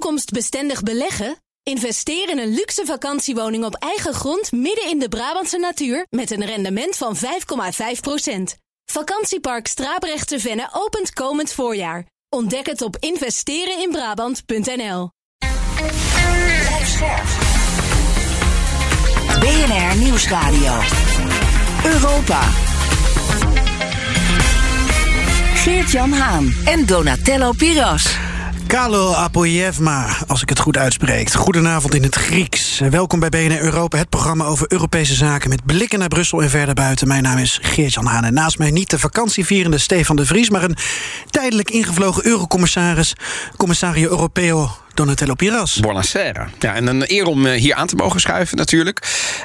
toekomstbestendig beleggen? Investeer in een luxe vakantiewoning op eigen grond midden in de Brabantse natuur met een rendement van 5,5%. Vakantiepark Strabrechtse Venne opent komend voorjaar. Ontdek het op investereninbrabant.nl. BNR Nieuwsradio. Europa. Geert-Jan Haan en Donatello Piras. Kalo Apoyevma, als ik het goed uitspreek. Goedenavond in het Grieks. Welkom bij BNR Europa, het programma over Europese zaken... met blikken naar Brussel en verder buiten. Mijn naam is Geert-Jan Haan en naast mij niet de vakantievierende Stefan de Vries... maar een tijdelijk ingevlogen eurocommissaris, commissario Europeo Donatello Piras. Buonasera. Ja, en een eer om eh, hier aan te mogen schuiven natuurlijk.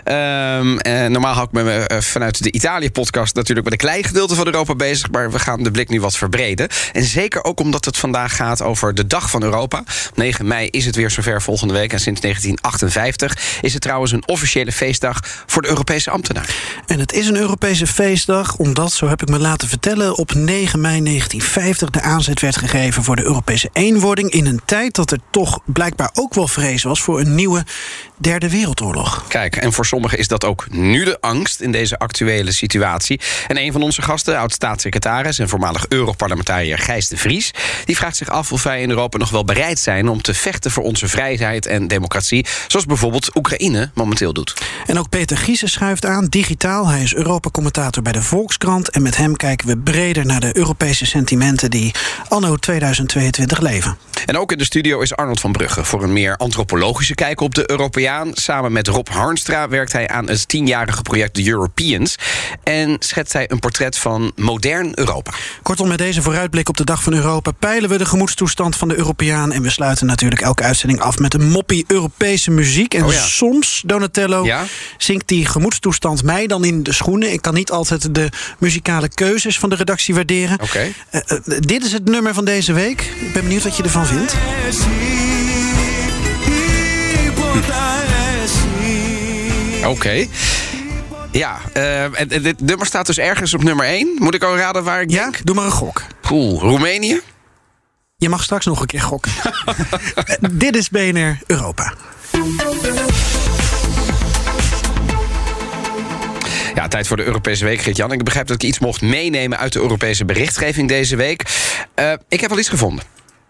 Um, normaal hou ik me uh, vanuit de Italië-podcast natuurlijk met een klein gedeelte van Europa bezig. Maar we gaan de blik nu wat verbreden. En zeker ook omdat het vandaag gaat over de Dag van Europa. 9 mei is het weer zover volgende week. En sinds 1958 is het trouwens een officiële feestdag voor de Europese ambtenaar. En het is een Europese feestdag omdat, zo heb ik me laten vertellen, op 9 mei 1950 de aanzet werd gegeven voor de Europese eenwording. In een tijd dat er toch blijkbaar ook wel vrees was voor een nieuwe derde wereldoorlog. Kijk, en voor sommigen is dat ook nu de angst in deze actuele situatie. En een van onze gasten, oud-staatssecretaris en voormalig Europarlementariër Gijs de Vries, die vraagt zich af of wij in Europa nog wel bereid zijn om te vechten voor onze vrijheid en democratie, zoals bijvoorbeeld Oekraïne momenteel doet. En ook Peter Giesen schuift aan, digitaal. Hij is Europa-commentator bij de Volkskrant. En met hem kijken we breder naar de Europese sentimenten die anno 2022 leven. En ook in de studio is Arnold van Brugge voor een meer antropologische kijk op de Europeaan. Samen met Rob Harnstra werkt hij aan het tienjarige project The Europeans. En schetst hij een portret van modern Europa. Kortom, met deze vooruitblik op de Dag van Europa peilen we de gemoedstoestand van de Europeaan. En we sluiten natuurlijk elke uitzending af met een moppie Europese muziek. En Oh ja. soms, Donatello, Ja? zinkt die gemoedstoestand mij dan in de schoenen. Ik kan niet altijd de muzikale keuzes van de redactie waarderen. Oké. Eh, eh, dit is het nummer van deze week. Ik ben benieuwd wat je ervan vindt. Oké. Ja, eh, en, en dit nummer staat dus ergens op nummer 1. Moet ik al raden waar ik Ja, denk? doe maar een gok. Poeh, Roemenië? Je mag straks nog een keer gokken. Dit is BNR Europa. Ja, tijd voor de Europese Week, Geert-Jan. Ik begrijp dat ik iets mocht meenemen uit de Europese berichtgeving deze week. Eh, ik heb wel iets gevonden.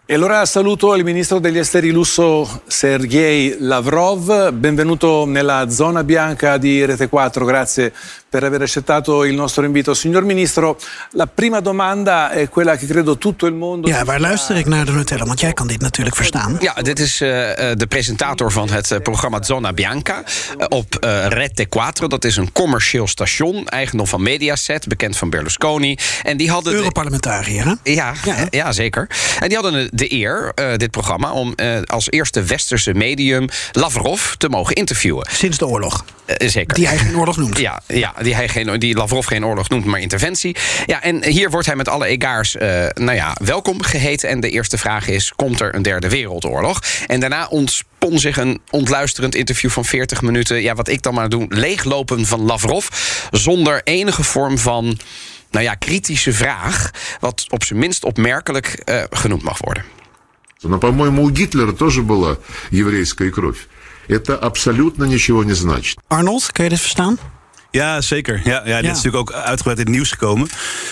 E allora saluto il ministro degli esteri russo Sergei Lavrov, benvenuto nella zona bianca di Rete 4, grazie per aver accettato il nostro invito. Signor Ministro, la prima domanda è quella che credo tutto il mondo... Ja, waar luister ik naar Donatello? Want jij kan dit natuurlijk verstaan. Ja, dit is eh, eh, de presentator van het eh, programma Zona Bianca op eh, Rete 4. Dat is een commercieel station, eigendom van Mediaset, bekend van Berlusconi. En die hadden... de- Europarlementariër, hè? Ja, Ja. ja. zeker. En die hadden de eer, eh, dit programma, om eh, als eerste westerse medium Lavrov te mogen interviewen. Sinds de oorlog. Zeker. Die hij geen oorlog noemt. Ja, ja die, hij geen, die Lavrov geen oorlog noemt, maar interventie. Ja, en hier wordt hij met alle egaars eh, nou ja, welkom geheten. En de eerste vraag is, komt er een derde wereldoorlog? En daarna ontspon zich een ontluisterend interview van 40 minuten. Ja, wat ik dan maar doe, leeglopen van Lavrov. Zonder enige vorm van... Nou ja, kritische vraag, wat op zijn minst opmerkelijk eh, genoemd mag worden. Но, по-моему, у Гитлера тоже была еврейская кровь. Это абсолютно ничего не значит. Arnold, kun je dit verstaan? Ja, zeker. Ja, ja, dit Ja. is natuurlijk ook uitgebreid in het nieuws gekomen.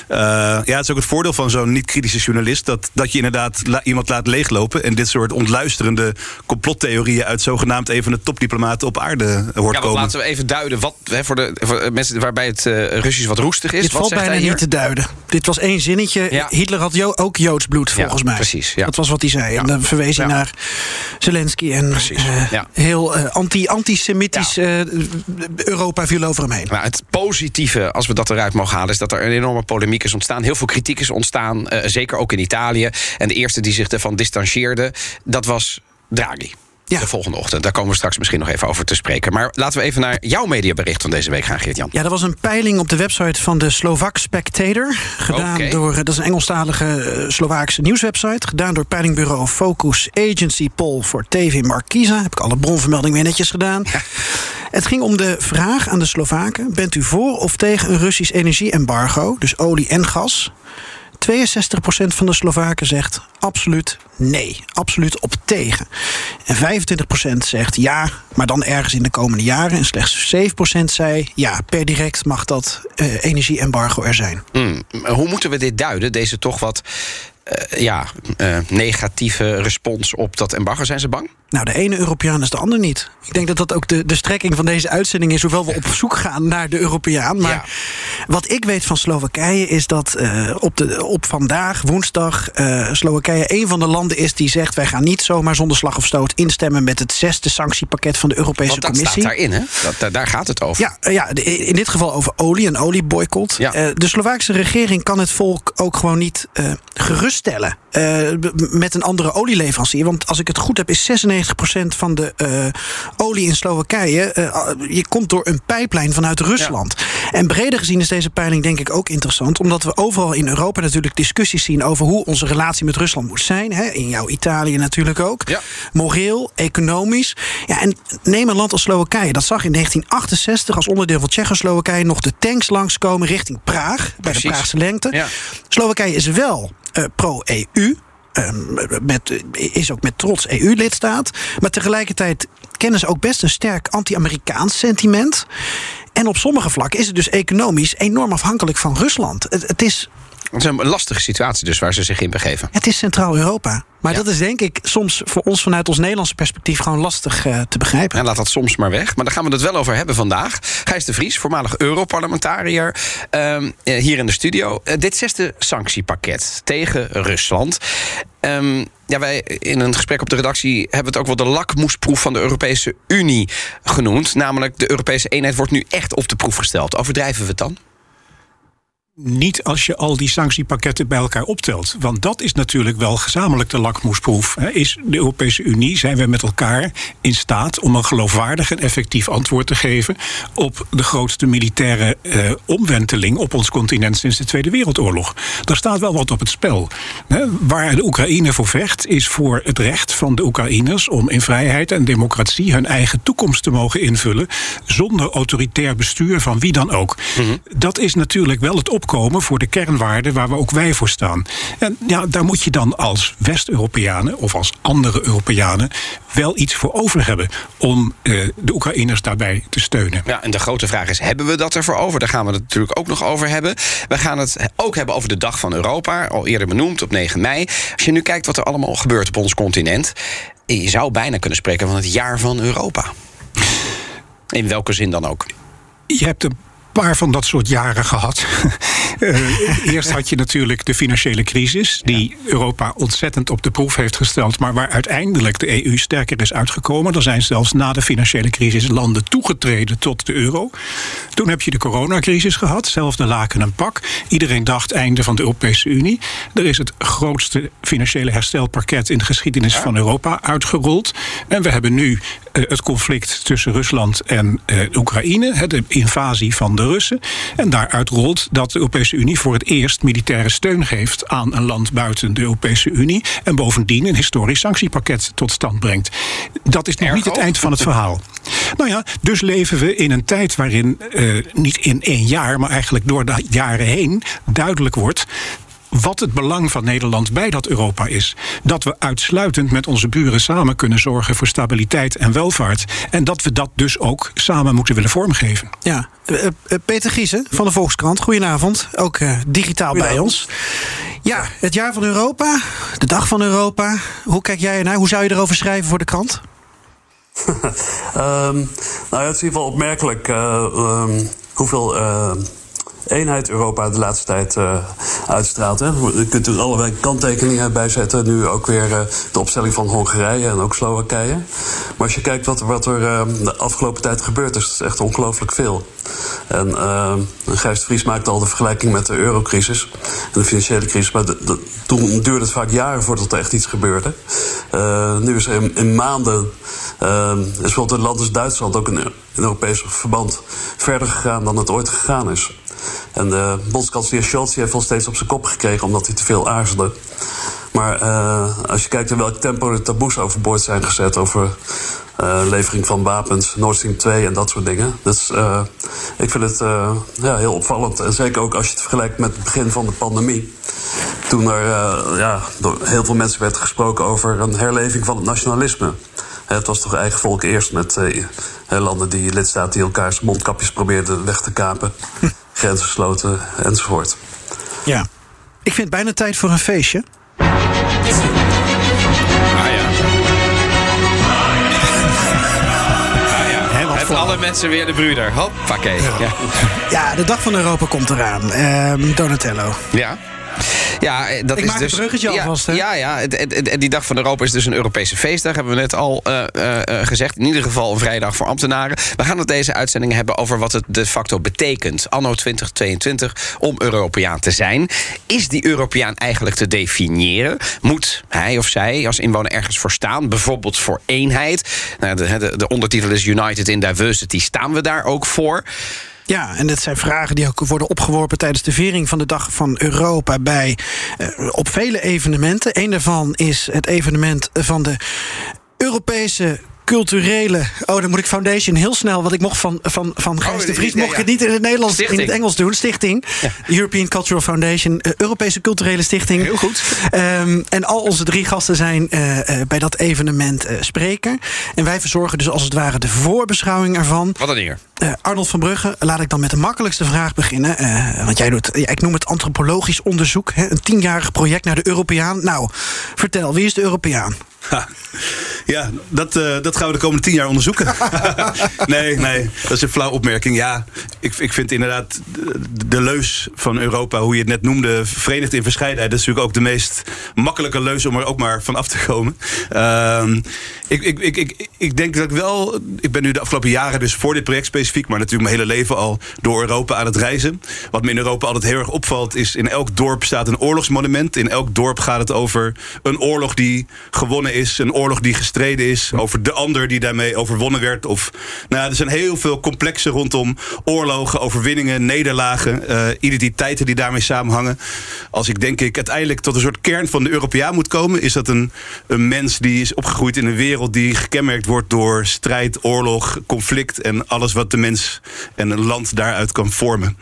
Eh, ja, het is ook het voordeel van zo'n niet-kritische journalist... Dat, dat je inderdaad la- iemand laat leeglopen... en dit soort ontluisterende complottheorieën... uit zogenaamd een van de topdiplomaten op aarde hoort Ja, komen. laten we even duiden wat hè, voor, de, voor de mensen waarbij het eh, Russisch wat roestig is. Dit wat valt zegt bijna niet te duiden. Dit was één zinnetje. Ja. Hitler had jo- ook Joods bloed, Ja, volgens mij. precies, ja. Dat was wat hij zei. En dan verwees hij Ja. naar Zelensky. En Precies, eh, ja. heel eh, anti, antisemitisch eh, Europa viel over hem heen. Maar het positieve, als we dat eruit mogen halen, is dat er een enorme polemiek is ontstaan. Heel veel kritiek is ontstaan, eh, zeker ook in Italië. En de eerste die zich ervan distancieerde, dat was Draghi. Ja. De volgende ochtend. Daar komen we straks misschien nog even over te spreken. Maar laten we even naar jouw mediabericht van deze week gaan, Geert-Jan. Ja, er was een peiling op de website van de Slovak Spectator. Gedaan door, eh, dat is een Engelstalige eh, Slovaakse nieuwswebsite. Gedaan door peilingbureau Focus Agency Poll voor TV Markisa. Heb ik alle bronvermeldingen weer netjes gedaan. Het ging om de vraag aan de Slowaken: bent u voor of tegen een Russisch energieembargo, dus olie en gas? 62% van de Slovaken zegt absoluut nee, absoluut op tegen. En 25% zegt ja, maar dan ergens in de komende jaren. En slechts 7% zei ja, per direct mag dat uh, energieembargo er zijn. Hmm. Hoe moeten we dit duiden, deze toch wat uh, ja, uh, negatieve respons op dat embargo? Zijn ze bang? Nou, de ene Europeaan is de ander niet. Ik denk dat dat ook de, de strekking van deze uitzending is, hoewel we op zoek gaan naar de Europeaan. Maar ja. wat ik weet van Slowakije is dat uh, op, de, op vandaag, woensdag, uh, Slowakije een van de landen is die zegt: wij gaan niet zomaar zonder slag of stoot instemmen met het zesde sanctiepakket van de Europese Want dat Commissie. staat daarin, hè? Dat, daar gaat het over. Ja, ja, in dit geval over olie, een olieboycott. Ja. De Slovaakse regering kan het volk ook gewoon niet geruststellen met een andere olieleverancier. Want als ik het goed heb, is 96 van de uh, olie in Slowakije. Uh, je komt door een pijplijn vanuit Rusland. Ja. En breder gezien is deze peiling denk ik ook interessant. Omdat we overal in Europa natuurlijk discussies zien over hoe onze relatie met Rusland moet zijn. Hè? In jouw Italië natuurlijk ook. Ja. Moreel, economisch. Ja, en neem een land als Slowakije. Dat zag in 1968 als onderdeel van Tsjechoslowakije nog de tanks langskomen richting Praag. Bij de Praagse lengte. Ja. Slowakije is wel uh, pro-EU. Um, met, is ook met trots EU-lidstaat. Maar tegelijkertijd kennen ze ook best een sterk anti-Amerikaans sentiment. En op sommige vlakken is het dus economisch enorm afhankelijk van Rusland. Het is. Het is een lastige situatie dus waar ze zich in begeven. Het is Centraal-Europa. Maar ja. dat is denk ik soms voor ons vanuit ons Nederlandse perspectief gewoon lastig uh, te begrijpen. En laat dat soms maar weg. Maar daar gaan we het wel over hebben vandaag. Gijs de Vries, voormalig Europarlementariër, uh, hier in de studio. Uh, dit zesde sanctiepakket tegen Rusland. Um, ja, wij in een gesprek op de redactie hebben het ook wel de lakmoesproef van de Europese Unie genoemd. Namelijk, de Europese eenheid wordt nu echt op de proef gesteld. Overdrijven we het dan? Niet als je al die sanctiepakketten bij elkaar optelt. Want dat is natuurlijk wel gezamenlijk de lakmoesproef. Is de Europese Unie, zijn we met elkaar in staat om een geloofwaardig en effectief antwoord te geven op de grootste militaire eh, omwenteling op ons continent sinds de Tweede Wereldoorlog? Daar staat wel wat op het spel. Waar de Oekraïne voor vecht, is voor het recht van de Oekraïners om in vrijheid en democratie hun eigen toekomst te mogen invullen. zonder autoritair bestuur van wie dan ook. Mm-hmm. Dat is natuurlijk wel het op opkomen voor de kernwaarden waar we ook wij voor staan. En ja, daar moet je dan als West-Europeanen of als andere Europeanen wel iets voor over hebben om uh, de Oekraïners daarbij te steunen. Ja, en de grote vraag is: hebben we dat ervoor over? Daar gaan we het natuurlijk ook nog over hebben. We gaan het ook hebben over de Dag van Europa, al eerder benoemd op 9 mei. Als je nu kijkt wat er allemaal gebeurt op ons continent, je zou bijna kunnen spreken van het jaar van Europa. In welke zin dan ook? Je hebt een paar van dat soort jaren gehad. uh, eerst had je natuurlijk de financiële crisis, die Europa ontzettend op de proef heeft gesteld, maar waar uiteindelijk de EU sterker is uitgekomen. Er zijn zelfs na de financiële crisis landen toegetreden tot de euro. Toen heb je de coronacrisis gehad, zelfde laken en pak. Iedereen dacht einde van de Europese Unie. Er is het grootste financiële herstelpakket in de geschiedenis van Europa uitgerold. En we hebben nu uh, het conflict tussen Rusland en uh, Oekraïne, de invasie van de Russen. En daaruit rolt dat de Europese Unie voor het eerst militaire steun geeft aan een land buiten de Europese Unie. En bovendien een historisch sanctiepakket tot stand brengt. Dat is nog niet het eind van het verhaal. Nou ja, dus leven we in een tijd waarin uh, niet in één jaar, maar eigenlijk door de jaren heen duidelijk wordt wat het belang van Nederland bij dat Europa is. Dat we uitsluitend met onze buren samen kunnen zorgen voor stabiliteit en welvaart. En dat we dat dus ook samen moeten willen vormgeven. Ja, uh, uh, Peter Giesen van de Volkskrant, goedenavond. Ook uh, digitaal bij ons. Ja, het jaar van Europa, de dag van Europa. Hoe kijk jij ernaar? Hoe zou je erover schrijven voor de krant? um, nou ja, het is in ieder geval opmerkelijk um, hoeveel eenheid Europa de laatste tijd uh, uitstraalt. Hè. Je kunt er allerlei kanttekeningen bij zetten. Nu ook weer uh, de opstelling van Hongarije en ook Slowakije. Maar als je kijkt wat, wat er uh, de afgelopen tijd gebeurd is, is het echt ongelooflijk veel. En Gijs de Vries maakte al de vergelijking met de eurocrisis en de financiële crisis. Maar toen duurde het vaak jaren voordat er echt iets gebeurde. nu is er in, maanden, is bijvoorbeeld een land als Duitsland ook in, in Europees verband verder gegaan dan het ooit gegaan is. En de bondskanselier Scholz heeft wel steeds op zijn kop gekregen omdat hij te veel aarzelde. Maar uh, als je kijkt in welk tempo de taboes overboord zijn gezet over uh, levering van wapens, Nord Stream 2 en dat soort dingen. Dus ik vind het ja, heel opvallend. En zeker ook als je het vergelijkt met het begin van de pandemie. toen er ja, door heel veel mensen werd gesproken over een herleving van het nationalisme. Het was toch eigen volk eerst met landen die lidstaten die elkaars mondkapjes probeerden weg te kapen, grenzen sloten enzovoort. Ja, ik vind het bijna tijd voor een feestje. Ah ja. Alle mensen weer de broeder. Hoppakee. Ja. Ja. Ja, de dag van Europa komt eraan. Ehm Donatello. Ja. Ja, dat Ik is maak dus, het bruggetje ja, alvast, hè? Ja, ja het, het- het- die dag van Europa is dus een Europese feestdag. Hebben we net al eh, eh, eh, gezegd. In ieder geval een vrijdag voor ambtenaren. We gaan het deze uitzending hebben over wat het de facto betekent. Anno 2022 om Europeaan te zijn. Is die Europeaan eigenlijk te definiëren? Moet hij of zij als inwoner ergens voor staan? Bijvoorbeeld voor eenheid. Nou, de, de, de ondertitel is United in Diversity. Staan we daar ook voor? Ja, en dat zijn vragen die ook worden opgeworpen tijdens de viering van de Dag van Europa bij eh, op vele evenementen. Eén daarvan is het evenement van de Europese culturele. Oh, dan moet ik foundation heel snel. Want ik mocht van, van, van Gijs Oh, de Vries mocht ik ja. het niet in het Nederlands, in het Engels doen. Stichting. European Cultural Foundation. eh, Europese Culturele Stichting. Heel goed. Ehm, en al onze drie gasten zijn eh, eh, bij dat evenement spreker. En wij verzorgen dus als het ware de voorbeschouwing ervan. Wat een eer. Eh, Arnold van Brugge, laat ik dan met de makkelijkste vraag beginnen. Want jij doet, ik noem het antropologisch onderzoek. Hè, een tienjarig project naar de Europeaan. Nou, vertel, wie is de Europeaan? Ja, dat, eh, dat gaan we de komende tien jaar onderzoeken. nee, nee, dat is een flauw opmerking. Ja, ik, ik vind inderdaad de, de leus van Europa, hoe je het net noemde, verenigd in verscheidenheid. Dat is natuurlijk ook de meest makkelijke leus om er ook maar van af te komen. Ehm, ik, ik, ik, ik, ik denk dat ik wel. Ik ben nu de afgelopen jaren, dus voor dit project specifiek, maar natuurlijk mijn hele leven al door Europa aan het reizen. Wat me in Europa altijd heel erg opvalt, is in elk dorp staat een oorlogsmonument. In elk dorp gaat het over een oorlog die gewonnen is, een oorlog die gestreden is, over de ander die daarmee overwonnen werd. Of, nou, ja, er zijn heel veel complexen rondom oorlogen, overwinningen, nederlagen, eh, identiteiten die daarmee samenhangen. Als ik denk ik uiteindelijk tot een soort kern van de Europeaan moet komen, is dat een, een mens die is opgegroeid in een wereld die gekenmerkt wordt door strijd, oorlog, conflict en alles wat de mens en een land daaruit kan vormen.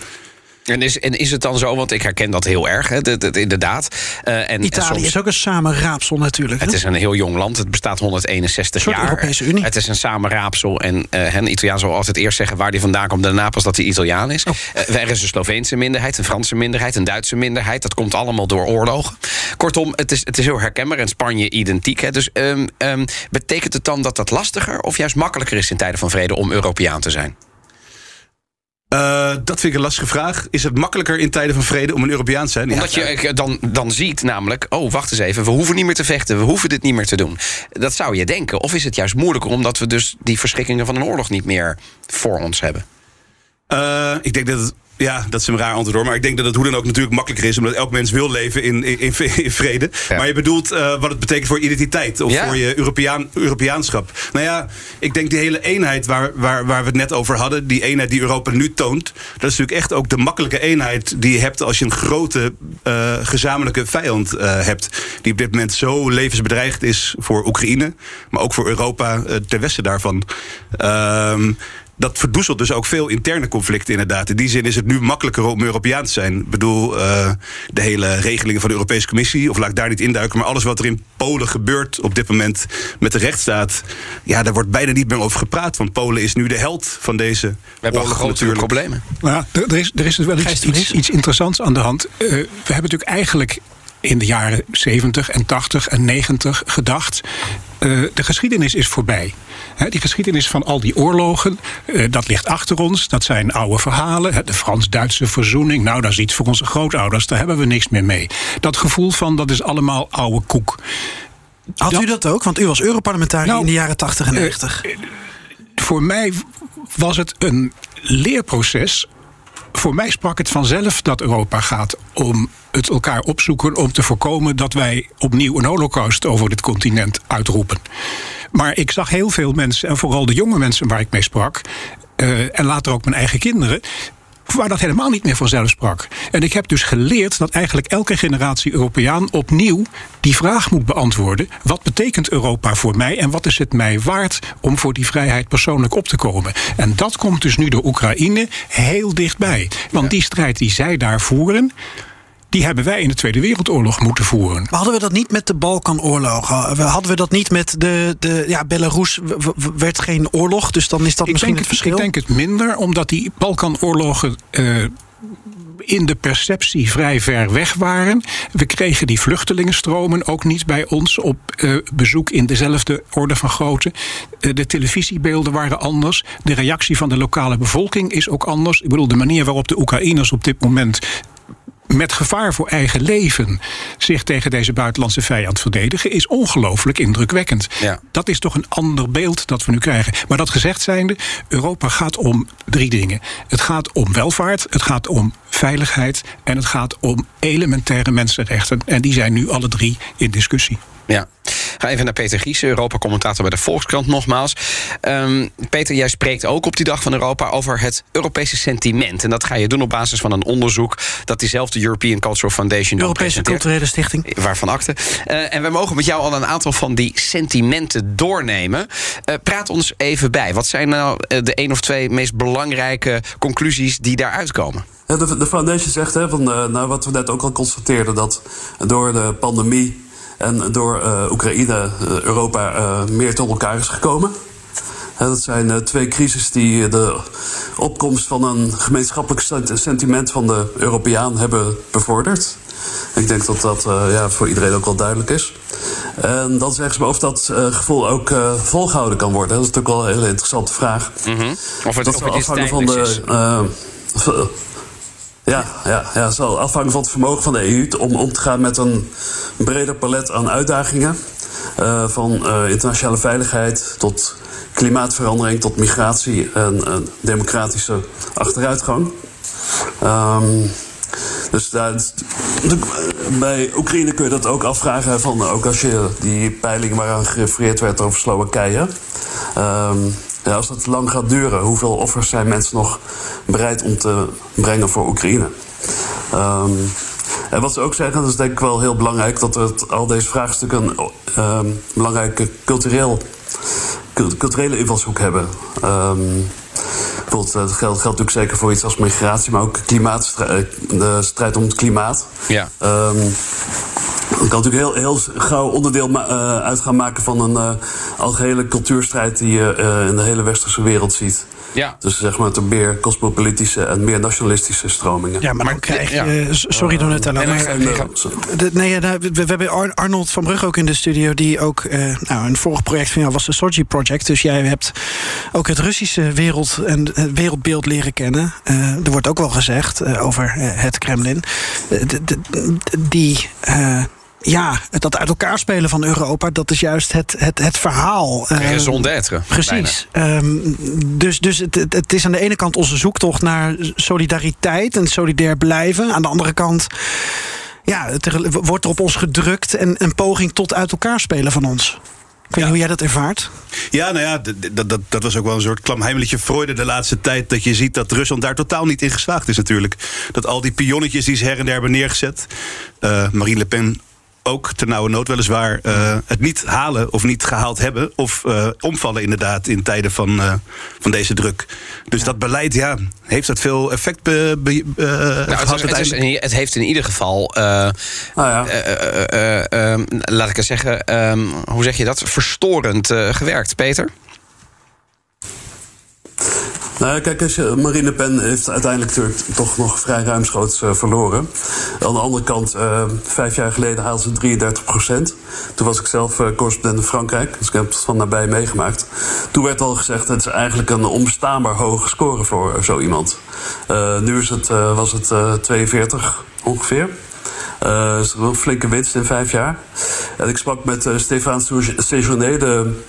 En is, en is het dan zo, want ik herken dat heel erg, hè, dat- dat- inderdaad. Eh, en, en Italië soms- is ook een samenraapsel natuurlijk. Het is een heel jong land. Het bestaat 161 Een soort jaar. Europese Unie. Het is een samenraapsel. En eh een Italiaan zal altijd eerst zeggen waar hij vandaan komt. Daarna pas dat hij Italiaan is. Oh. Eh, er is een Sloveense minderheid, een Franse minderheid, een Duitse minderheid. Dat komt allemaal door oorlogen. Kortom, het is, het is heel herkenbaar. En Spanje identiek. Hè. Dus ehm, ehm, betekent het dan dat dat lastiger of juist makkelijker is in tijden van vrede om Europeaan te zijn? Eh, dat vind ik een lastige vraag. Is het makkelijker in tijden van vrede om een Europeaan te zijn? Ja, Omdat je eh, dan, dan ziet namelijk, oh wacht eens even, we hoeven niet meer te vechten, we hoeven dit niet meer te doen. Dat zou je denken. Of is het juist moeilijker omdat we dus die verschrikkingen van een oorlog niet meer voor ons hebben? Eh, ik denk dat het. Ja, dat is een raar antwoord hoor. Maar ik denk dat het hoe dan ook natuurlijk makkelijker is. Omdat elk mens wil leven in, in, in, in vrede. Ja. Maar je bedoelt eh, wat het betekent voor identiteit. Of Ja. voor je Europeaan, Europeaanschap. Nou ja, ik denk die hele eenheid waar, waar, waar we het net over hadden. Die eenheid die Europa nu toont. Dat is natuurlijk echt ook de makkelijke eenheid die je hebt als je een grote eh, gezamenlijke vijand eh, hebt. Die op dit moment zo levensbedreigd is voor Oekraïne. Maar ook voor Europa ten westen daarvan. Ehm dat verdoezelt dus ook veel interne conflicten inderdaad. In die zin is het nu makkelijker om Europeaan te zijn. Ik bedoel, eh, de hele regelingen van de Europese Commissie... of laat ik daar niet induiken... maar alles wat er in Polen gebeurt op dit moment met de rechtsstaat... ja, daar wordt bijna niet meer over gepraat. Want Polen is nu de held van deze We hebben oorlog grote natuurlijk. problemen. Nou, ja, er, er is, er is dus wel iets, iets interessants aan de hand. Eh, we hebben natuurlijk eigenlijk in de jaren 70 en 80 en 90 gedacht. Eh, de geschiedenis is voorbij. Die geschiedenis van al die oorlogen, eh, dat ligt achter ons. Dat zijn oude verhalen. de Frans-Duitse verzoening. Nou, dat is iets voor onze grootouders. Daar hebben we niks meer mee. Dat gevoel van dat is allemaal oude koek. Had dat- u dat ook? Want u was Europarlementariër Nou, in de jaren 80 en 90. voor mij was het een leerproces. Voor mij sprak het vanzelf dat Europa gaat om het elkaar opzoeken om te voorkomen dat wij opnieuw een holocaust over dit continent uitroepen. Maar ik zag heel veel mensen, en vooral de jonge mensen waar ik mee sprak, eh, en later ook mijn eigen kinderen, waar dat helemaal niet meer vanzelf sprak. En ik heb dus geleerd dat eigenlijk elke generatie Europeaan opnieuw die vraag moet beantwoorden: wat betekent Europa voor mij en wat is het mij waard om voor die vrijheid persoonlijk op te komen? En dat komt dus nu door Oekraïne heel dichtbij. Want die strijd die zij daar voeren. Die hebben wij in de Tweede Wereldoorlog moeten voeren. Maar hadden we dat niet met de Balkanoorlogen? Hadden we dat niet met de. de ja, Belarus werd geen oorlog, dus dan is dat ik misschien het verschil. Ik denk het minder, omdat die Balkanoorlogen. eh, in de perceptie vrij ver weg waren. We kregen die vluchtelingenstromen ook niet bij ons op eh, bezoek in dezelfde orde van grootte. Eh, de televisiebeelden waren anders. De reactie van de lokale bevolking is ook anders. Ik bedoel, de manier waarop de Oekraïners op dit moment met gevaar voor eigen leven zich tegen deze buitenlandse vijand verdedigen, is ongelooflijk indrukwekkend. Ja. Dat is toch een ander beeld dat we nu krijgen. Maar dat gezegd zijnde, Europa gaat om drie dingen. Het gaat om welvaart, het gaat om veiligheid en het gaat om elementaire mensenrechten. En die zijn nu alle drie in discussie. Ja. Ga even naar Peter Gies, Europa-commentator bij de Volkskrant nogmaals. Ehm, Peter, jij spreekt ook op die dag van Europa over het Europese sentiment. En dat ga je doen op basis van een onderzoek dat diezelfde European Cultural Foundation dan Europese. Culturele Stichting. Waarvan akte. Eh, en we mogen met jou al een aantal van die sentimenten doornemen. Eh, praat ons even bij. Wat zijn nou eh, de één of twee meest belangrijke conclusies die daaruit komen? Ja, de, de foundation zegt, hè, van, eh, nou, wat we net ook al constateerden, dat door de pandemie en door eh, Oekraïne eh, Europa eh, meer tot elkaar is gekomen. Dat zijn twee crises die de opkomst van een gemeenschappelijk sent- sentiment van de Europeaan hebben bevorderd. Ik denk dat dat ja, voor iedereen ook wel duidelijk is. En dan zeggen ze me of dat gevoel ook eh, volgehouden kan worden. Dat is natuurlijk wel een hele interessante vraag. Of het, Dat of het van de. is. Ja, ja, ja, zal afhangen van het vermogen van de EU om om te gaan met een breder palet aan uitdagingen. Eh, van eh, internationale veiligheid tot klimaatverandering, tot migratie en eh, democratische achteruitgang. Ehm, dus bij Oekraïne kun je dat ook afvragen. Van, ook als je die peiling waaraan gerefereerd werd over Slowakije. Ehm, ja, als dat lang gaat duren, hoeveel offers zijn mensen nog bereid om te brengen voor Oekraïne? Ehm, en wat ze ook zeggen, dat is denk ik wel heel belangrijk, dat het, al deze vraagstukken een ehm, belangrijke cultureel, cult- culturele invalshoek hebben. Ehm, bijvoorbeeld, eh, dat geldt, geldt natuurlijk zeker voor iets als migratie, maar ook klimaatstrijd, de strijd om het klimaat. Ja. Dat kan natuurlijk heel, heel gauw onderdeel eh, uit gaan maken van een eh, algehele cultuurstrijd die je eh, in de hele westerse wereld ziet. Ja. Dus zeg maar de meer cosmopolitische en meer nationalistische stromingen. Ja, maar, dan krijg je. ja. sorry. Nee, nee, maar, nee, En, ga- de- nee, ja, nou, we, we hebben Ar- Arnold van Brugge ook in de studio, die ook. eh, nou, een vorig project van jou was de Sochi Project. Dus jij hebt ook het Russische wereld en het wereldbeeld leren kennen. Eh, er wordt ook wel gezegd over het Kremlin. Eh, de- de- die. Ja, dat uit elkaar spelen van Europa, dat is juist het, het, het verhaal. Raison d'être. Precies. Ehm, dus dus het, het, het is aan de ene kant onze zoektocht naar solidariteit en solidair blijven. Aan de andere kant ja, het, er- wordt er op ons gedrukt en een poging tot uit elkaar spelen van ons. Ik weet niet hoe jij dat ervaart. Ja, nou ja, dat, dat, dat was ook wel een soort klamheimelijke freude de laatste tijd. Dat je ziet dat Rusland daar totaal niet in geslaagd is natuurlijk. Dat al die pionnetjes die ze her en der hebben neergezet. eh, Marine Le Pen ook ter nauwe nood weliswaar eh, het niet halen of niet gehaald hebben. Of eh, omvallen inderdaad in tijden van, eh, van deze druk. Dus dat beleid, ja, heeft dat veel effect be, be- eh, Nou, het, is- het, is heeft in ieder geval, eh, nou ja. eh, eh, eh, eh, laat ik het zeggen, ehm, hoe zeg je dat? Verstorend eh, gewerkt, Peter. Nou kijk, als je, Marine Le Pen heeft uiteindelijk toch nog vrij ruimschoots eh, verloren. Aan de andere kant, eh, vijf jaar geleden haalde ze 33 procent. Toen was ik zelf eh, correspondent in Frankrijk, dus ik heb het van nabij meegemaakt. Toen werd al gezegd, het is eigenlijk een onbestaanbaar hoge score voor zo iemand. Nu is het, was het eh, 42 ongeveer. Eh is een flinke winst in vijf jaar. En ik sprak met eh Stéphane Séjourné, de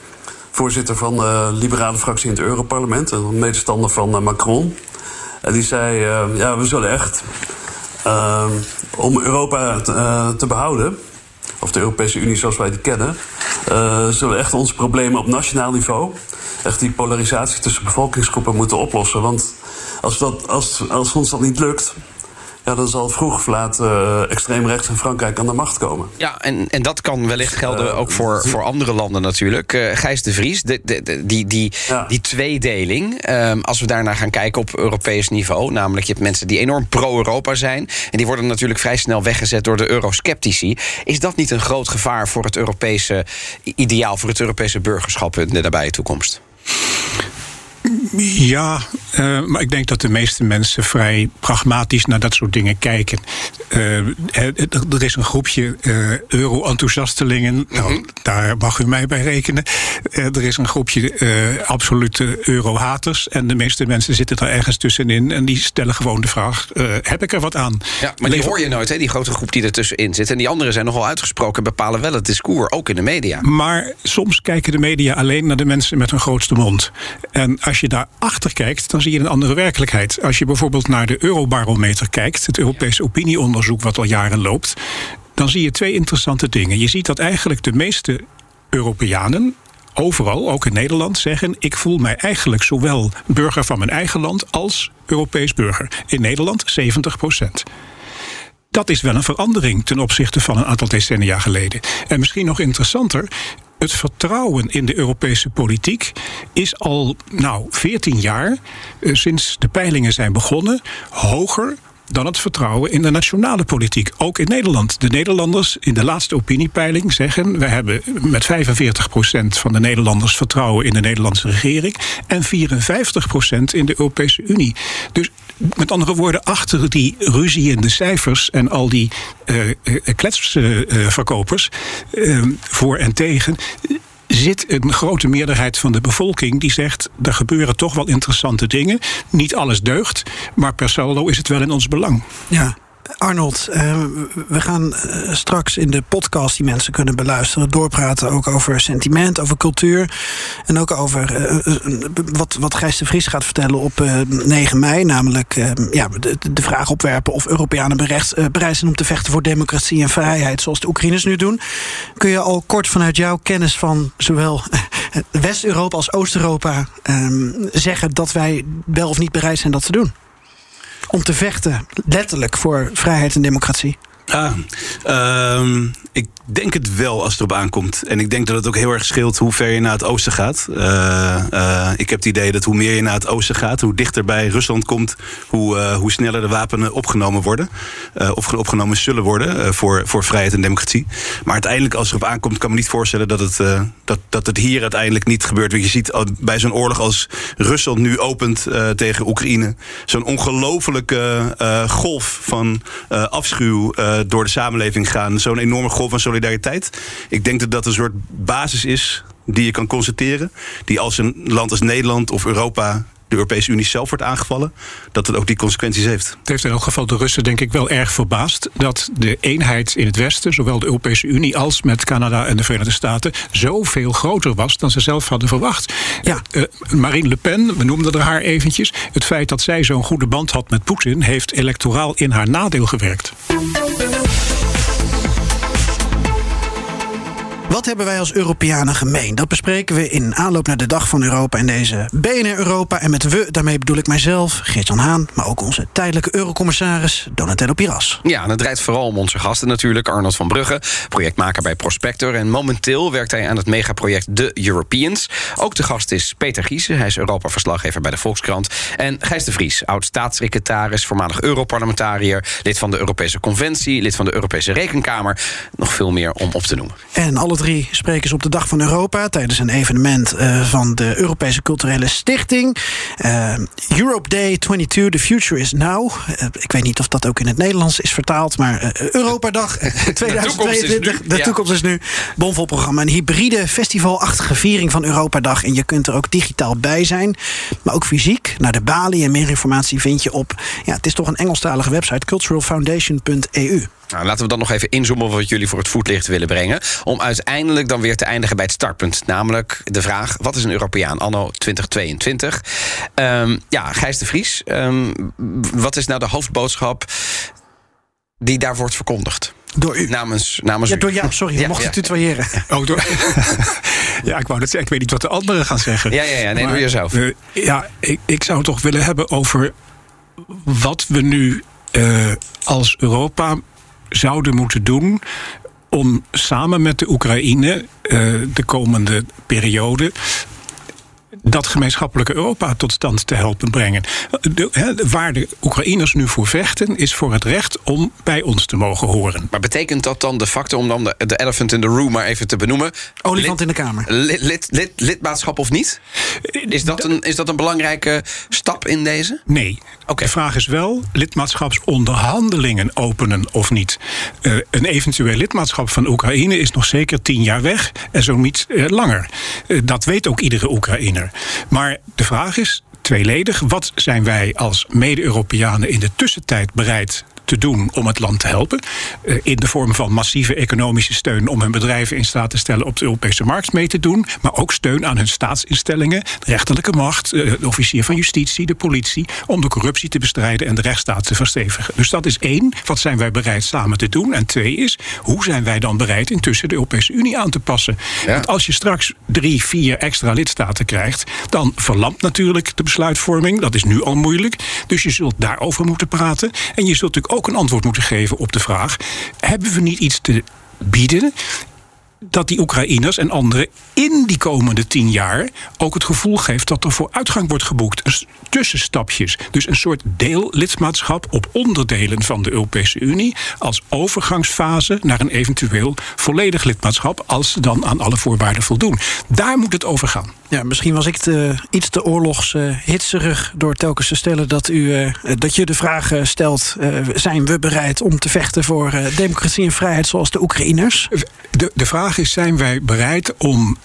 voorzitter van de liberale fractie in het Europarlement, een medestander van eh, Macron. En die zei: eh, Ja, we zullen echt eh, om Europa te, te behouden, of de Europese Unie zoals wij die kennen, zullen echt onze problemen op nationaal niveau, echt die polarisatie tussen bevolkingsgroepen moeten oplossen. Want als, dat, als, als ons dat niet lukt, ja, dan zal vroeg of laat uh, extreem rechts in Frankrijk aan de macht komen. Ja, en, en dat kan wellicht gelden uh, ook voor, voor andere landen natuurlijk. Uh, Gijs de Vries, de, de, de, die, die, ja. die tweedeling, um, als we daarnaar gaan kijken op Europees niveau, namelijk je hebt mensen die enorm pro-Europa zijn, en die worden natuurlijk vrij snel weggezet door de eurosceptici. Is dat niet een groot gevaar voor het Europese ideaal, voor het Europese burgerschap in de nabije toekomst? Ja, uh, maar ik denk dat de meeste mensen vrij pragmatisch naar dat soort dingen kijken. Uh, er is een groepje uh, euro-enthousiastelingen, mm -hmm. nou, daar mag u mij bij rekenen. er is een groepje absolute euro-haters. En de meeste mensen zitten daar ergens tussenin en die stellen gewoon de vraag: heb ik er wat aan? Ja, maar die hoor je nooit, hè, die grote groep die er tussenin zit. En die anderen zijn nogal uitgesproken en bepalen wel het discours, ook in de media. Maar soms kijken de media alleen naar de mensen met hun grootste mond. En als je daar achter kijkt, dan zie je een andere werkelijkheid. Als je bijvoorbeeld naar de Eurobarometer kijkt, het Europese opinieonderzoek wat al jaren loopt, dan zie je twee interessante dingen. Je ziet dat eigenlijk de meeste Europeanen overal, ook in Nederland, zeggen: Ik voel mij eigenlijk zowel burger van mijn eigen land als Europees burger. In Nederland 70 procent. Dat is wel een verandering ten opzichte van een aantal decennia geleden. En misschien nog interessanter, het vertrouwen in de Europese politiek is al nou, 14 jaar, eh, sinds de peilingen zijn begonnen, hoger dan het vertrouwen in de nationale politiek. Ook in Nederland. De Nederlanders in de laatste opiniepeiling zeggen... we hebben met 45% van de Nederlanders vertrouwen in de Nederlandse regering... en 54% in de Europese Unie. Dus met andere woorden, achter die ruzie in de cijfers... en al die uh, kletsverkopers, uh, voor en tegen zit een grote meerderheid van de bevolking die zegt: er gebeuren toch wel interessante dingen. Niet alles deugt, maar per saldo is het wel in ons belang. Ja. Arnold, uh, we gaan uh, straks in de podcast die mensen kunnen beluisteren, doorpraten ook over sentiment, over cultuur. En ook over uh, wat, wat Gijs de Vries gaat vertellen op 9 mei. Namelijk ja, de, de, vraag opwerpen of Europeanen bereid, bereid zijn om te vechten voor democratie en vrijheid, zoals de Oekraïners nu doen. Kun je al kort vanuit jouw kennis van zowel West-Europa als Oost-Europa ehm, zeggen dat wij wel of niet bereid zijn dat te doen? Om te vechten, letterlijk, voor vrijheid en democratie? Ah, ik denk het wel als het erop aankomt. En ik denk dat het ook heel erg scheelt hoe ver je naar het oosten gaat. Uh, uh, ik heb het idee dat hoe meer je naar het oosten gaat, hoe dichter bij Rusland komt, hoe, uh, hoe sneller de wapenen opgenomen worden. of opgenomen zullen worden voor, voor vrijheid en democratie. Maar uiteindelijk, als het erop aankomt, kan ik me niet voorstellen dat het, dat, dat het hier uiteindelijk niet gebeurt. Want je ziet bij zo'n oorlog als Rusland nu opent tegen Oekraïne, zo'n ongelofelijke golf van afschuw door de samenleving gaan. Zo'n enorme golf van solidariteit. Ik denk dat dat een soort basis is die je kan constateren. Die als een land als Nederland of Europa de Europese Unie zelf wordt aangevallen, dat het ook die consequenties heeft. Het heeft in elk geval de Russen denk ik wel erg verbaasd dat de eenheid in het Westen, zowel de Europese Unie als met Canada en de Verenigde Staten, zoveel groter was dan ze zelf hadden verwacht. Ja. Uh, Marine Le Pen, we noemden er haar eventjes, het feit dat zij zo'n goede band had met Poetin heeft electoraal in haar nadeel gewerkt. Wat hebben wij als Europeanen gemeen? Dat bespreken we in aanloop naar de Dag van Europa in deze BNR Europa. En met we, daarmee bedoel ik mijzelf, Geert-Jan Haan... maar ook onze tijdelijke eurocommissaris Donatello Piras. Ja, en het draait vooral om onze gasten natuurlijk. Arnold van Brugge, projectmaker bij Prospector. En momenteel werkt hij aan het megaproject The Europeans. Ook de gast is Peter Giesen, hij is Europa-verslaggever bij de Volkskrant. En Gijs de Vries, oud-staatssecretaris, voormalig Europarlementariër... lid van de Europese Conventie, lid van de Europese Rekenkamer. Nog veel meer om op te noemen. En alle drie sprekers op de Dag van Europa tijdens een evenement uh, van de Europese Culturele Stichting. Uh, Europe Day 22, The Future is Now. Uh, ik weet niet of dat ook in het Nederlands is vertaald, maar Europadag 2022. De toekomst is nu. Bomvol programma. Een hybride festivalachtige viering van Europadag. En je kunt er ook digitaal bij zijn, maar ook fysiek. Naar de Bali en meer informatie vind je op. Ja, het is toch een Engelstalige website, culturalfoundation.eu. Nou, laten we dan nog even inzoomen wat jullie voor het voetlicht willen brengen. Om uiteindelijk dan weer te eindigen bij het startpunt. Namelijk de vraag: wat is een Europeaan anno 2022? Um, ja, Gijs de Vries, um, wat is nou de hoofdboodschap die daar wordt verkondigd? Door u. Namens, namens ja, door jou, sorry, ja, mochten ja. tutoyeren. Oh, door... ja, ik wou dat zeggen. Ik weet niet wat de anderen gaan zeggen. Ja, ja, ja nee, maar, door jezelf. Uh, ja, ik, ik zou het toch willen hebben over wat we nu eh, als Europa zouden moeten doen om samen met de Oekraïne eh, de komende periode dat gemeenschappelijke Europa tot stand te helpen brengen. De, he, waar de Oekraïners nu voor vechten, is voor het recht om bij ons te mogen horen. Maar betekent dat dan de facto, om dan de, de elephant in the room maar even te benoemen... Olifant in de Kamer. Lid, lid, lid, lidmaatschap of niet? Is dat, een, is dat een belangrijke stap in deze? Nee. De vraag is wel lidmaatschapsonderhandelingen openen of niet. Uh, een eventueel lidmaatschap van Oekraïne is nog zeker tien jaar weg en zo niet uh, langer. Uh, dat weet ook iedere Oekraïner. Maar de vraag is tweeledig. Wat zijn wij als mede-Europeanen in de tussentijd bereid te doen om het land te helpen. Uh, in de vorm van massieve economische steun om hun bedrijven in staat te stellen op de Europese markt mee te doen. Maar ook steun aan hun staatsinstellingen, de rechterlijke macht, uh, de officier van justitie, de politie. Om de corruptie te bestrijden en de rechtsstaat te verstevigen. Dus dat is één. Wat zijn wij bereid samen te doen? En twee is, hoe zijn wij dan bereid intussen de Europese Unie aan te passen? Ja. Want als je straks drie, vier extra lidstaten krijgt, dan verlamt natuurlijk de besluitvorming. Dat is nu al moeilijk. Dus je zult daarover moeten praten. En je zult natuurlijk ook een antwoord moeten geven op de vraag: hebben we niet iets te bieden? Dat die Oekraïners en anderen in die komende tien jaar ook het gevoel geeft dat er vooruitgang wordt geboekt. Dus tussenstapjes. Dus een soort deellidmaatschap op onderdelen van de Europese Unie. Als overgangsfase naar een eventueel volledig lidmaatschap. Als ze dan aan alle voorwaarden voldoen. Daar moet het over gaan. Ja, misschien was ik te, iets te oorlogshitserig uh, door telkens te stellen dat, u, uh, dat je de vraag stelt: uh, zijn we bereid om te vechten voor democratie en vrijheid zoals de Oekraïners? De, de vraag is: zijn wij bereid om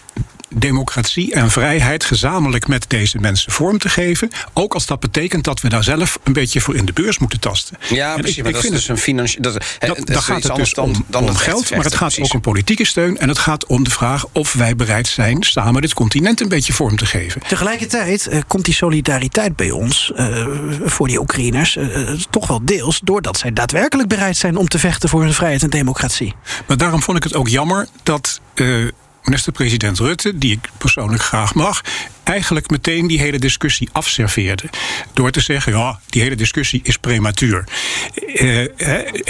democratie en vrijheid gezamenlijk met deze mensen vorm te geven. Ook als dat betekent dat we daar zelf een beetje voor in de beurs moeten tasten. Ja, precies. Ik, maar ik dat is dus een financiële. Dat, dat, dat, dat gaat het dus dan, om, dan om geld, maar het gaat precies. ook om politieke steun. En het gaat om de vraag of wij bereid zijn samen dit continent een beetje vorm te geven. Tegelijkertijd uh, komt die solidariteit bij ons uh, voor die Oekraïners uh, toch wel deels doordat zij daadwerkelijk bereid zijn om te vechten voor hun vrijheid en democratie. Maar daarom vond ik het ook jammer dat minister-president Rutte, die ik persoonlijk graag mag, eigenlijk meteen die hele discussie afserveerde. Door te zeggen, ja, die hele discussie is prematuur. Uh,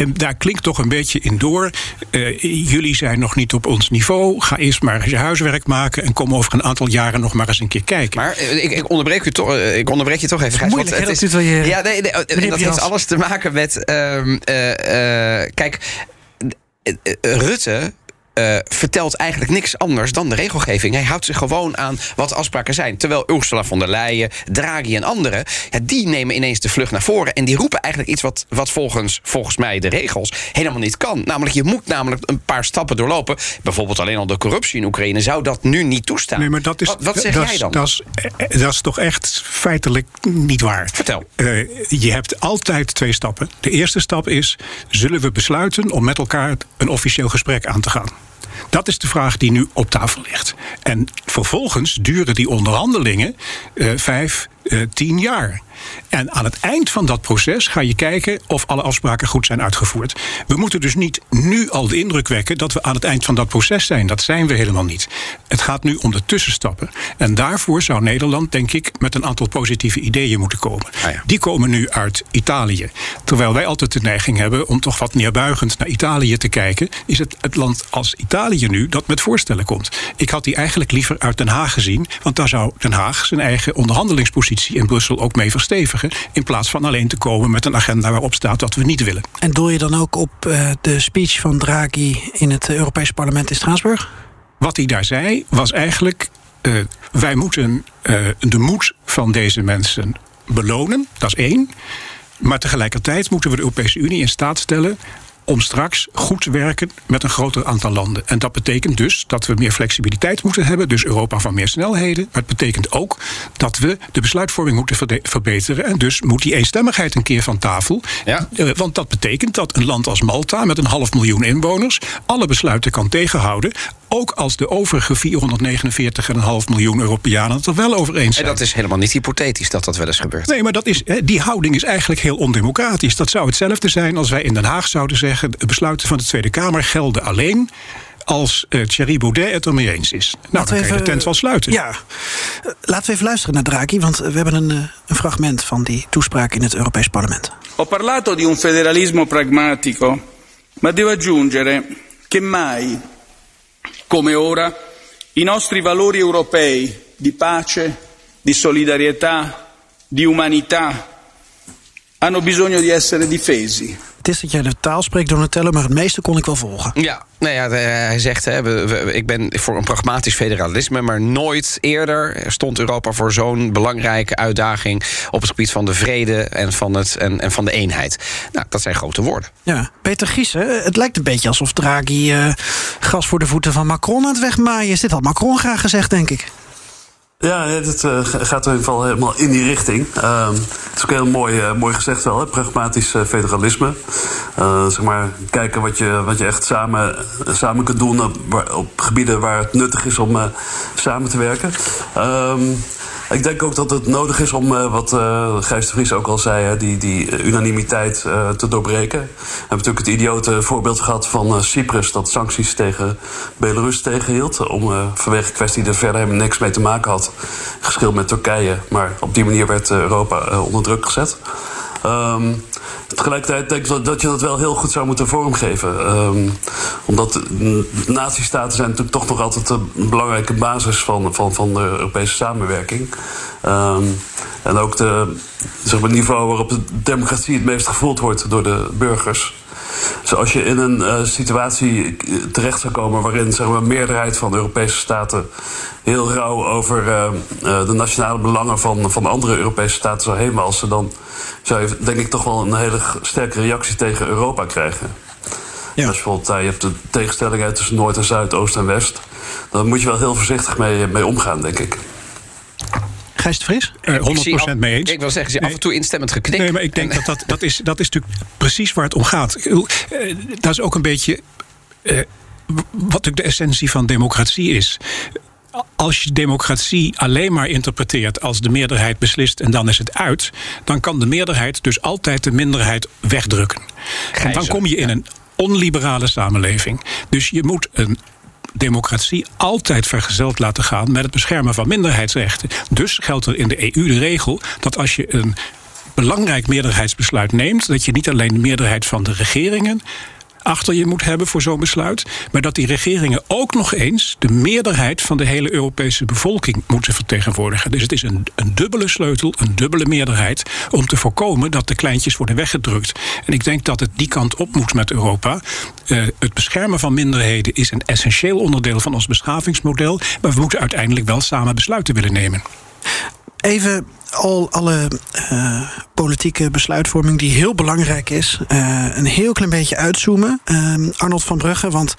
en daar klinkt toch een beetje in door. Uh, jullie zijn nog niet op ons niveau. Ga eerst maar eens je huiswerk maken en kom over een aantal jaren nog maar eens een keer kijken. Maar uh, ik, ik, onderbreek u toch, ik onderbreek je toch even. Het is moeilijk, het is, dat je, ja, nee, nee, dat heeft alles te maken met. kijk, Rutte uh, vertelt eigenlijk niks anders dan de regelgeving. Hij houdt zich gewoon aan wat de afspraken zijn. Terwijl Ursula von der Leyen, Draghi en anderen... Ja, die nemen ineens de vlucht naar voren. En die roepen eigenlijk iets wat, wat volgens, volgens mij de regels helemaal niet kan. Namelijk, je moet namelijk een paar stappen doorlopen. Bijvoorbeeld alleen al de corruptie in Oekraïne zou dat nu niet toestaan. Nee, maar dat is, wat, wat zeg dat jij dan? Dat is, dat is toch echt feitelijk niet waar. Vertel. Uh, je hebt altijd twee stappen. De eerste stap is, zullen we besluiten om met elkaar een officieel gesprek aan te gaan? Dat is de vraag die nu op tafel ligt. En vervolgens duren die onderhandelingen uh, vijf, uh, tien jaar. En aan het eind van dat proces ga je kijken of alle afspraken goed zijn uitgevoerd. We moeten dus niet nu al de indruk wekken dat we aan het eind van dat proces zijn. Dat zijn we helemaal niet. Het gaat nu om de tussenstappen. En daarvoor zou Nederland, denk ik, met een aantal positieve ideeën moeten komen. Ah ja. Die komen nu uit Italië. Terwijl wij altijd de neiging hebben om toch wat neerbuigend naar Italië te kijken, is het het land als Italië nu dat met voorstellen komt. Ik had die eigenlijk liever uit Den Haag gezien, want daar zou Den Haag zijn eigen onderhandelingspositie in Brussel ook mee verstevigen. In plaats van alleen te komen met een agenda waarop staat wat we niet willen. En doel je dan ook op uh, de speech van Draghi in het Europees Parlement in Straatsburg? Wat hij daar zei was eigenlijk. Uh, wij moeten uh, de moed van deze mensen belonen, dat is één. Maar tegelijkertijd moeten we de Europese Unie in staat stellen om straks goed te werken met een groter aantal landen. En dat betekent dus dat we meer flexibiliteit moeten hebben, dus Europa van meer snelheden. Maar het betekent ook dat we de besluitvorming moeten verbeteren. En dus moet die eenstemmigheid een keer van tafel. Ja. Uh, want dat betekent dat een land als Malta met een half miljoen inwoners alle besluiten kan tegenhouden. Ook als de overige 449,5 miljoen Europeanen het er wel over eens zijn. En dat is helemaal niet hypothetisch dat dat wel eens gebeurt. Nee, maar dat is, die houding is eigenlijk heel ondemocratisch. Dat zou hetzelfde zijn als wij in Den Haag zouden zeggen: de besluiten van de Tweede Kamer gelden alleen als uh, Thierry Baudet het ermee eens is. Nou, Laten dan kan je de tent wel sluiten. Ja, laten we even luisteren naar Draghi, want we hebben een, een fragment van die toespraak in het Europees Parlement. Ho parlato di un federalismo pragmatico, ma devo aggiungere che mai, come ora, i nostri valori europei di pace, di solidarietà, di umanità hanno bisogno di essere difesi. Het is dat jij de taal spreekt, Donatello, maar het meeste kon ik wel volgen. Ja, nou ja, hij zegt, hè, we, we, ik ben voor een pragmatisch federalisme... maar nooit eerder stond Europa voor zo'n belangrijke uitdaging... op het gebied van de vrede en van, het, en, en van de eenheid. Nou, dat zijn grote woorden. Ja, Peter Giesen, het lijkt een beetje alsof Draghi... Uh, gas voor de voeten van Macron aan het wegmaaien is. Dit had Macron graag gezegd, denk ik. Ja, het uh, gaat in ieder geval helemaal in die richting. Uh, het is ook heel mooi, uh, mooi gezegd wel, hè? pragmatisch federalisme. zeg maar, kijken wat je, wat je echt samen, samen kunt doen op, op gebieden waar het nuttig is om samen te werken. Ik denk ook dat het nodig is om, uh, wat uh, Gijs de Vries ook al zei, die, die unanimiteit uh, te doorbreken. We hebben natuurlijk het idiote voorbeeld gehad van Cyprus, dat sancties tegen Belarus tegenhield. Om, vanwege kwestie die er verder helemaal niks mee te maken had. Geschil met Turkije. Maar op die manier werd Europa onder druk gezet. Um, tegelijkertijd denk ik dat je dat wel heel goed zou moeten vormgeven. Um, omdat natiestaten zijn natuurlijk toch nog altijd een belangrijke basis van, van, van de Europese samenwerking. Um, en ook de zeg maar, niveau waarop de democratie het meest gevoeld wordt door de burgers. Dus als je in een uh, situatie terecht zou komen waarin zeg maar, een meerderheid van de Europese staten heel rauw over uh, uh, de nationale belangen van, van andere Europese staten zou heenwalsen, dan zou je denk ik toch wel een hele sterke reactie tegen Europa krijgen. Ja. Als je bijvoorbeeld, je hebt de tegenstelling tussen Noord en Zuid, Oost en West. Dan moet je wel heel voorzichtig mee, mee omgaan, denk ik. Gijs de Vries? Uh, 100% mee eens. Ik wil zeggen, ze nee, af en toe instemmend geknikt. Nee, maar ik denk dat dat, dat, is, dat is natuurlijk precies waar het om gaat. Uh, dat is ook een beetje uh, wat ook de essentie van democratie is als je democratie alleen maar interpreteert als de meerderheid beslist en dan is het uit, dan kan de meerderheid dus altijd de minderheid wegdrukken. En dan kom je in een onliberale samenleving. Dus je moet een democratie altijd vergezeld laten gaan met het beschermen van minderheidsrechten. Dus geldt er in de EU de regel dat als je een belangrijk meerderheidsbesluit neemt, dat je niet alleen de meerderheid van de regeringen achter je moet hebben voor zo'n besluit. Maar dat die regeringen ook nog eens de meerderheid van de hele Europese bevolking moeten vertegenwoordigen. Dus het is een, een dubbele sleutel, een dubbele meerderheid. om te voorkomen dat de kleintjes worden weggedrukt. En ik denk dat het die kant op moet met Europa. Uh, het beschermen van minderheden is een essentieel onderdeel van ons beschavingsmodel. Maar we moeten uiteindelijk wel samen besluiten willen nemen. Even al alle uh, politieke besluitvorming die heel belangrijk is, uh, een heel klein beetje uitzoomen. Uh, Arnold van Brugge, want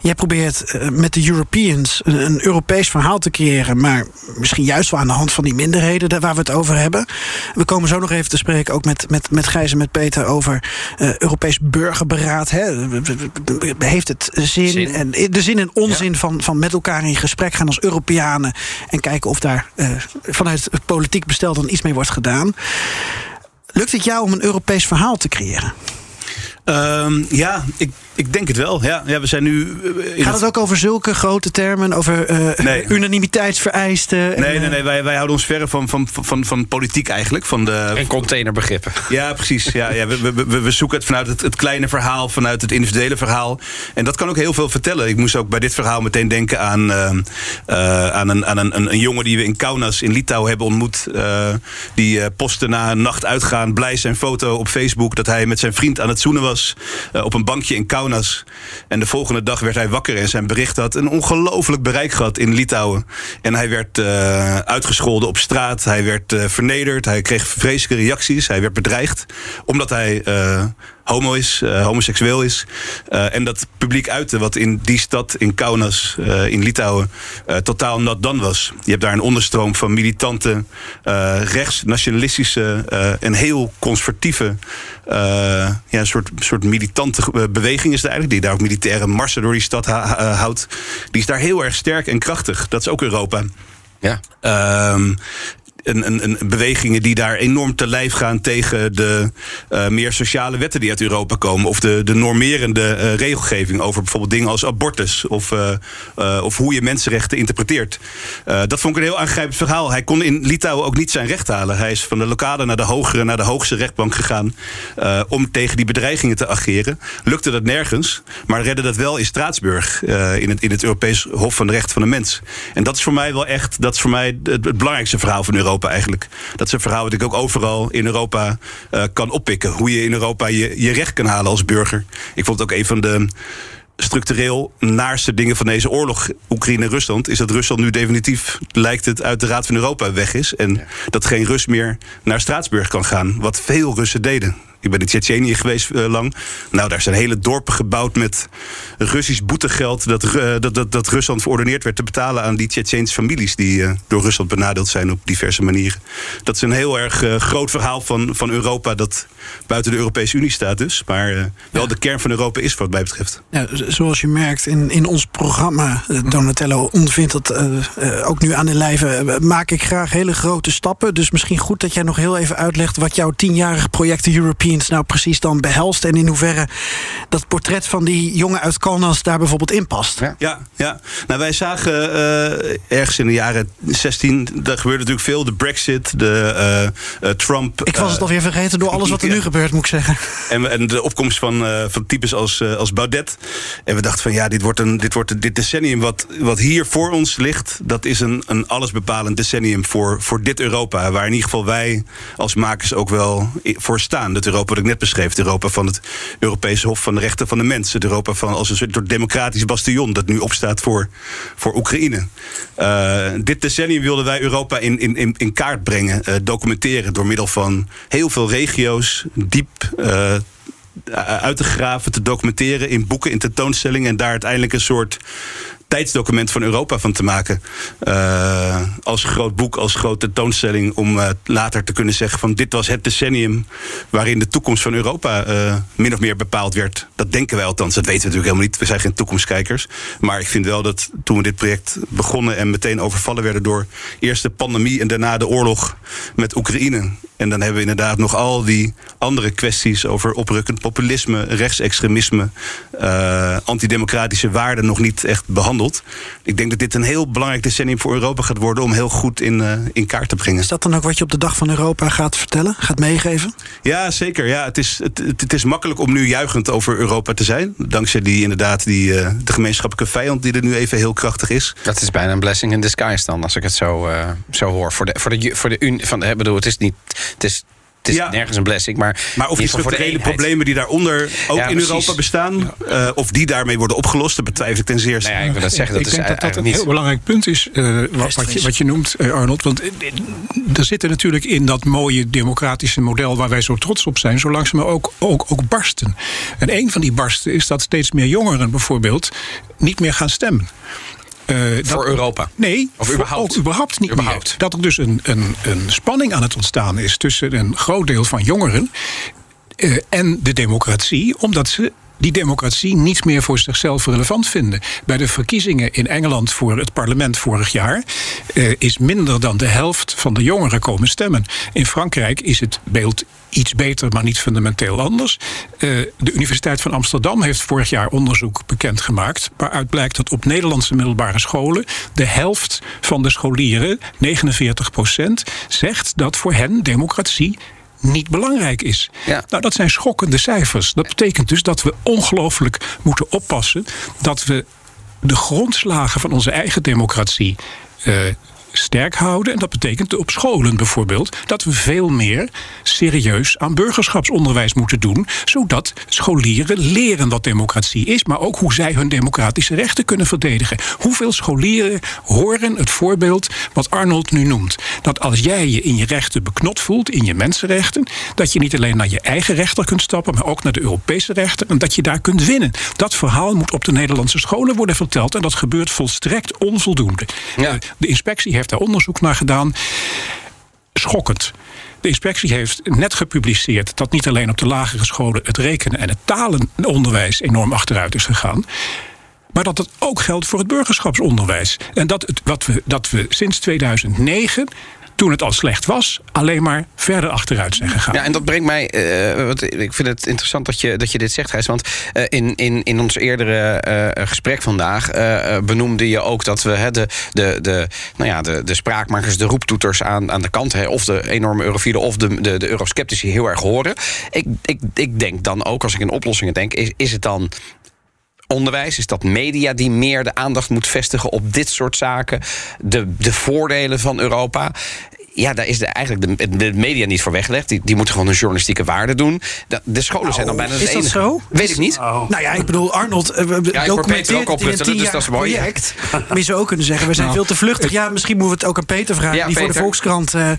jij probeert met de Europeans een, een, Europees verhaal te creëren, maar misschien juist wel aan de hand van die minderheden daar waar we het over hebben. We komen zo nog even te spreken, ook met, met, met Gijs en met Peter, over Europees burgerberaad. Hè? Heeft het zin, zin, en de zin en onzin ja. van, van met elkaar in gesprek gaan als Europeanen en kijken of daar vanuit het politiek bestel dan iets mee wordt gedaan. Lukt het jou om een Europees verhaal te creëren? Um, ja, ik, ik denk het wel. Ja, ja we zijn nu. Uh, Gaat het ook over zulke grote termen? Over uh, nee. unanimiteitsvereisten? Nee, nee, nee. Wij, wij houden ons verre van, van, van, van politiek eigenlijk. Van de, en containerbegrippen. Ja, precies. Ja, ja, we, we, we zoeken het vanuit het, het kleine verhaal, vanuit het individuele verhaal. En dat kan ook heel veel vertellen. Ik moest ook bij dit verhaal meteen denken aan, uh, uh, aan, een, aan een, een, een, jongen die we in Kaunas in Litouwen hebben ontmoet. Uh, die postte na een nacht uitgaan blij zijn foto op Facebook dat hij met zijn vriend aan het zoenen was. op een bankje in Kaunas. En de volgende dag werd hij wakker en zijn bericht had een ongelooflijk bereik gehad in Litouwen. En hij werd uh, uitgescholden op straat, hij werd uh, vernederd, hij kreeg vreselijke reacties, hij werd bedreigd. Omdat hij uh, homo is, uh, homoseksueel is. Uh, en dat publiek uiten wat in die stad, in Kaunas, uh, in Litouwen, totaal not dan was. Je hebt daar een onderstroom van militante, rechts, nationalistische en heel conservatieve, ja, een soort, soort militante beweging is er eigenlijk, die daar ook militaire marsen door die stad houdt. Die is daar heel erg sterk en krachtig. Dat is ook Europa. Ja. Um, een, bewegingen die daar enorm te lijf gaan tegen de uh, meer sociale wetten die uit Europa komen. Of de, de normerende uh, regelgeving over bijvoorbeeld dingen als abortus. Of, uh, of hoe je mensenrechten interpreteert. dat vond ik een heel aangrijpend verhaal. Hij kon in Litouwen ook niet zijn recht halen. Hij is van de lokale naar de hogere, naar de hoogste rechtbank gegaan. om tegen die bedreigingen te ageren. Lukte dat nergens. Maar redde dat wel in Straatsburg. in, het, in het Europees Hof van de Rechten van de Mens. En dat is voor mij wel echt. Dat is voor mij het, het belangrijkste verhaal van Europa eigenlijk. Dat is een verhaal wat ik ook overal in Europa uh, kan oppikken. Hoe je in Europa je, je recht kan halen als burger. Ik vond het ook een van de structureel naarste dingen van deze oorlog Oekraïne-Rusland is dat Rusland nu definitief lijkt het uit de Raad van Europa weg is en dat geen Rus meer naar Straatsburg kan gaan, wat veel Russen deden. Ik ben in Tsjetsjenië geweest uh, lang. Nou, daar zijn hele dorpen gebouwd met Russisch boetegeld. Dat, uh, dat, dat, dat Rusland verordeneerd werd te betalen aan die Tsjetsjeense families. die uh, door Rusland benadeeld zijn op diverse manieren. Dat is een heel erg groot verhaal van, van Europa. dat buiten de Europese Unie staat, dus. Maar wel ja. de kern van Europa is, wat mij betreft. Ja, zoals je merkt in, in ons programma, Donatello ondervindt dat ook nu aan de lijve. maak ik graag hele grote stappen. Dus misschien goed dat jij nog heel even uitlegt. wat jouw tienjarige project European nou precies dan behelst en in hoeverre dat portret van die jongen uit Kaunas daar bijvoorbeeld in past. Ja, ja. ja. Nou, wij zagen uh, ergens in de jaren 16, daar gebeurde natuurlijk veel. De Brexit, de uh, Trump. Ik was het alweer vergeten door alles wat er nu gebeurt, moet ik zeggen. En, en de opkomst van, van types als, als Baudet. En we dachten van ja, dit wordt, een, dit, wordt dit decennium wat, wat hier voor ons ligt, dat is een, een allesbepalend decennium voor, voor dit Europa. Waar in ieder geval wij als makers ook wel voor staan. Dat Europa wat ik net beschreef. Europa van het Europese Hof van de Rechten van de Mens. Europa van als een soort democratisch bastion dat nu opstaat voor, voor Oekraïne. Uh, dit decennium wilden wij Europa in, in, in kaart brengen, documenteren door middel van heel veel regio's, diep. Uh, uit te graven, te documenteren in boeken, in tentoonstellingen en daar uiteindelijk een soort tijdsdocument van Europa van te maken. Uh, als groot boek, als grote tentoonstelling. Om uh, later te kunnen zeggen van dit was het decennium waarin de toekomst van Europa min of meer bepaald werd. Dat denken wij althans. Dat weten we natuurlijk helemaal niet. We zijn geen toekomstkijkers. Maar ik vind wel dat toen we dit project begonnen en meteen overvallen werden door eerst de pandemie en daarna de oorlog met Oekraïne. En dan hebben we inderdaad nog al die andere kwesties over oprukkend populisme, rechtsextremisme, uh, antidemocratische waarden nog niet echt behandeld. Ik denk dat dit een heel belangrijk decennium voor Europa gaat worden om heel goed in, uh, in kaart te brengen. Is dat dan ook wat je op de dag van Europa gaat vertellen, gaat meegeven? Ja, zeker. Ja, het, is, het, het, is makkelijk om nu juichend over Europa te zijn. Dankzij die inderdaad die, uh, de gemeenschappelijke vijand die er nu even heel krachtig is. Dat is bijna een blessing in disguise dan, als ik het zo, zo hoor. Voor de, voor de, voor de un, van, bedoel, het is niet het is, het is ja. nergens een blessing. Maar, maar of die structurele problemen die daaronder ook ja, in precies. Europa bestaan... Ja. Uh, of die daarmee worden opgelost, dat betwijfel ik ten zeerste. Nou ja, ik wil dat zeggen, dat ik is denk dat dat een niet... heel belangrijk punt is, uh, wat, wat, je, wat je noemt, uh, Arnold. Want er zitten natuurlijk in dat mooie democratische model... waar wij zo trots op zijn, zo langzaam ook, ook, ook barsten. En een van die barsten is dat steeds meer jongeren bijvoorbeeld... niet meer gaan stemmen. Uh, voor dat, Europa? Nee, of überhaupt? Ook überhaupt niet überhaupt. meer. Dat er dus een, een, een spanning aan het ontstaan is tussen een groot deel van jongeren uh, en de democratie, omdat ze die democratie niet meer voor zichzelf relevant vinden. Bij de verkiezingen in Engeland voor het parlement vorig jaar uh, is minder dan de helft van de jongeren komen stemmen. In Frankrijk is het beeld iets beter, maar niet fundamenteel anders. Uh, de Universiteit van Amsterdam heeft vorig jaar onderzoek bekendgemaakt. waaruit blijkt dat op Nederlandse middelbare scholen. de helft van de scholieren, 49 procent, zegt dat voor hen democratie niet belangrijk is. Ja. Nou, dat zijn schokkende cijfers. Dat betekent dus dat we ongelooflijk moeten oppassen dat we de grondslagen van onze eigen democratie uh, sterk houden. En dat betekent op scholen bijvoorbeeld dat we veel meer serieus aan burgerschapsonderwijs moeten doen. Zodat scholieren leren wat democratie is, maar ook hoe zij hun democratische rechten kunnen verdedigen. Hoeveel scholieren horen het voorbeeld wat Arnold nu noemt? Dat als jij je in je rechten beknot voelt, in je mensenrechten, dat je niet alleen naar je eigen rechter kunt stappen, maar ook naar de Europese rechter en dat je daar kunt winnen. Dat verhaal moet op de Nederlandse scholen worden verteld en dat gebeurt volstrekt onvoldoende. Ja. De inspectie heeft daar onderzoek naar gedaan. Schokkend. De inspectie heeft net gepubliceerd dat niet alleen op de lagere scholen het rekenen en het talenonderwijs enorm achteruit is gegaan. Maar dat het ook geldt voor het burgerschapsonderwijs. En dat, het, wat we, dat we sinds 2009 toen het al slecht was, alleen maar verder achteruit zijn gegaan. Ja, en dat brengt mij. eh, wat, ik vind het interessant dat je, dat je dit zegt, Gijs. Want eh, in, in, in ons eerdere eh, gesprek vandaag benoemde je ook dat we de, de, de, nou ja, de, de spraakmakers, de roeptoeters aan, aan de kant, of de enorme eurofielen of de, de, de eurosceptici heel erg horen. Ik, ik, ik denk dan ook, als ik in oplossingen denk, is, is het dan onderwijs? Is dat media die meer de aandacht moet vestigen op dit soort zaken? De, de voordelen van Europa? Ja, daar is de, eigenlijk de, de media niet voor weggelegd. Die, die moeten gewoon een journalistieke waarde doen. De, de scholen zijn dan bijna het is dat enige. zo? Weet ik niet. Nou ja, ik bedoel, Arnold uh, Ja, documenteert ook het opruttelen, dus dat is mooi. project. Maar je zou ook kunnen zeggen, we zijn Nou, veel te vluchtig. Ja, misschien moeten we het ook aan Peter vragen, Ja, die voor de. Volkskrant... eh,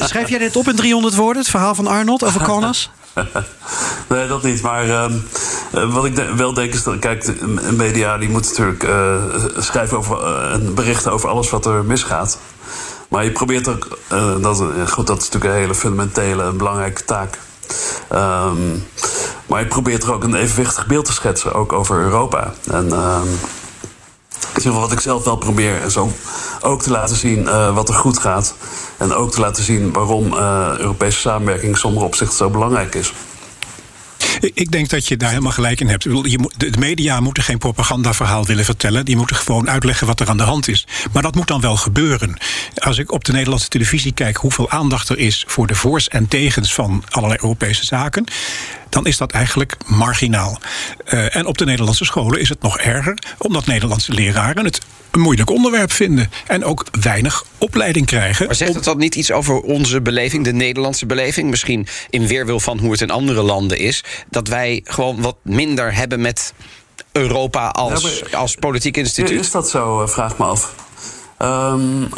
schrijf jij dit op in 300 woorden, het verhaal van Arnold over Kaunas? Nee, dat niet. Maar ehm, eh, wat ik de- wel denk is dat, kijk, de media die moet natuurlijk eh, schrijven over eh, en berichten over alles wat er misgaat. Maar je probeert ook, eh, dat, dat is natuurlijk een hele fundamentele en belangrijke taak. Ehm, maar je probeert er ook een evenwichtig beeld te schetsen, ook over Europa. En ieder geval wat ik zelf wel probeer, is ook, ook te laten zien eh, wat er goed gaat. En ook te laten zien waarom eh, Europese samenwerking in sommige opzichten zo belangrijk is. Ik- denk dat je daar helemaal gelijk in hebt. De media moeten geen propagandaverhaal willen vertellen. Die moeten gewoon uitleggen wat er aan de hand is. Maar dat moet dan wel gebeuren. Als ik op de Nederlandse televisie kijk hoeveel aandacht er is voor de voor's en tegens van allerlei Europese zaken. Dan is dat eigenlijk marginaal. Eh, en op de Nederlandse scholen is het nog erger, omdat Nederlandse leraren het een moeilijk onderwerp vinden. En ook weinig opleiding krijgen. Maar zegt het dan niet iets over onze beleving, de Nederlandse beleving? Misschien in weerwil van hoe het in andere landen is. Dat wij gewoon wat minder hebben met Europa als, Ja, maar- als politiek instituut. Is dat zo, eh, vraag me af.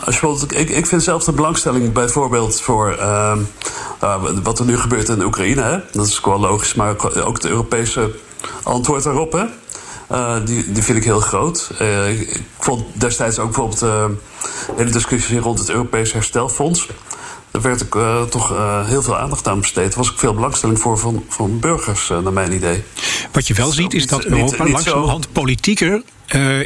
Bijvoorbeeld- ik, ik vind zelf de belangstelling bijvoorbeeld voor ehm, nou, wat er nu gebeurt in Oekraïne. Hè? Dat is ook wel logisch, maar ook, het Europese antwoord daarop. Eh, die, die vind ik heel groot. Eh, ik, vond destijds ook bijvoorbeeld eh, hele discussie rond het Europees Herstelfonds. Daar werd ook eh, toch eh, heel veel aandacht aan besteed. Er was ook veel belangstelling voor van, van burgers, eh, naar mijn idee. Wat je wel ziet is niet- dat niet- Europa niet langzamerhand politieker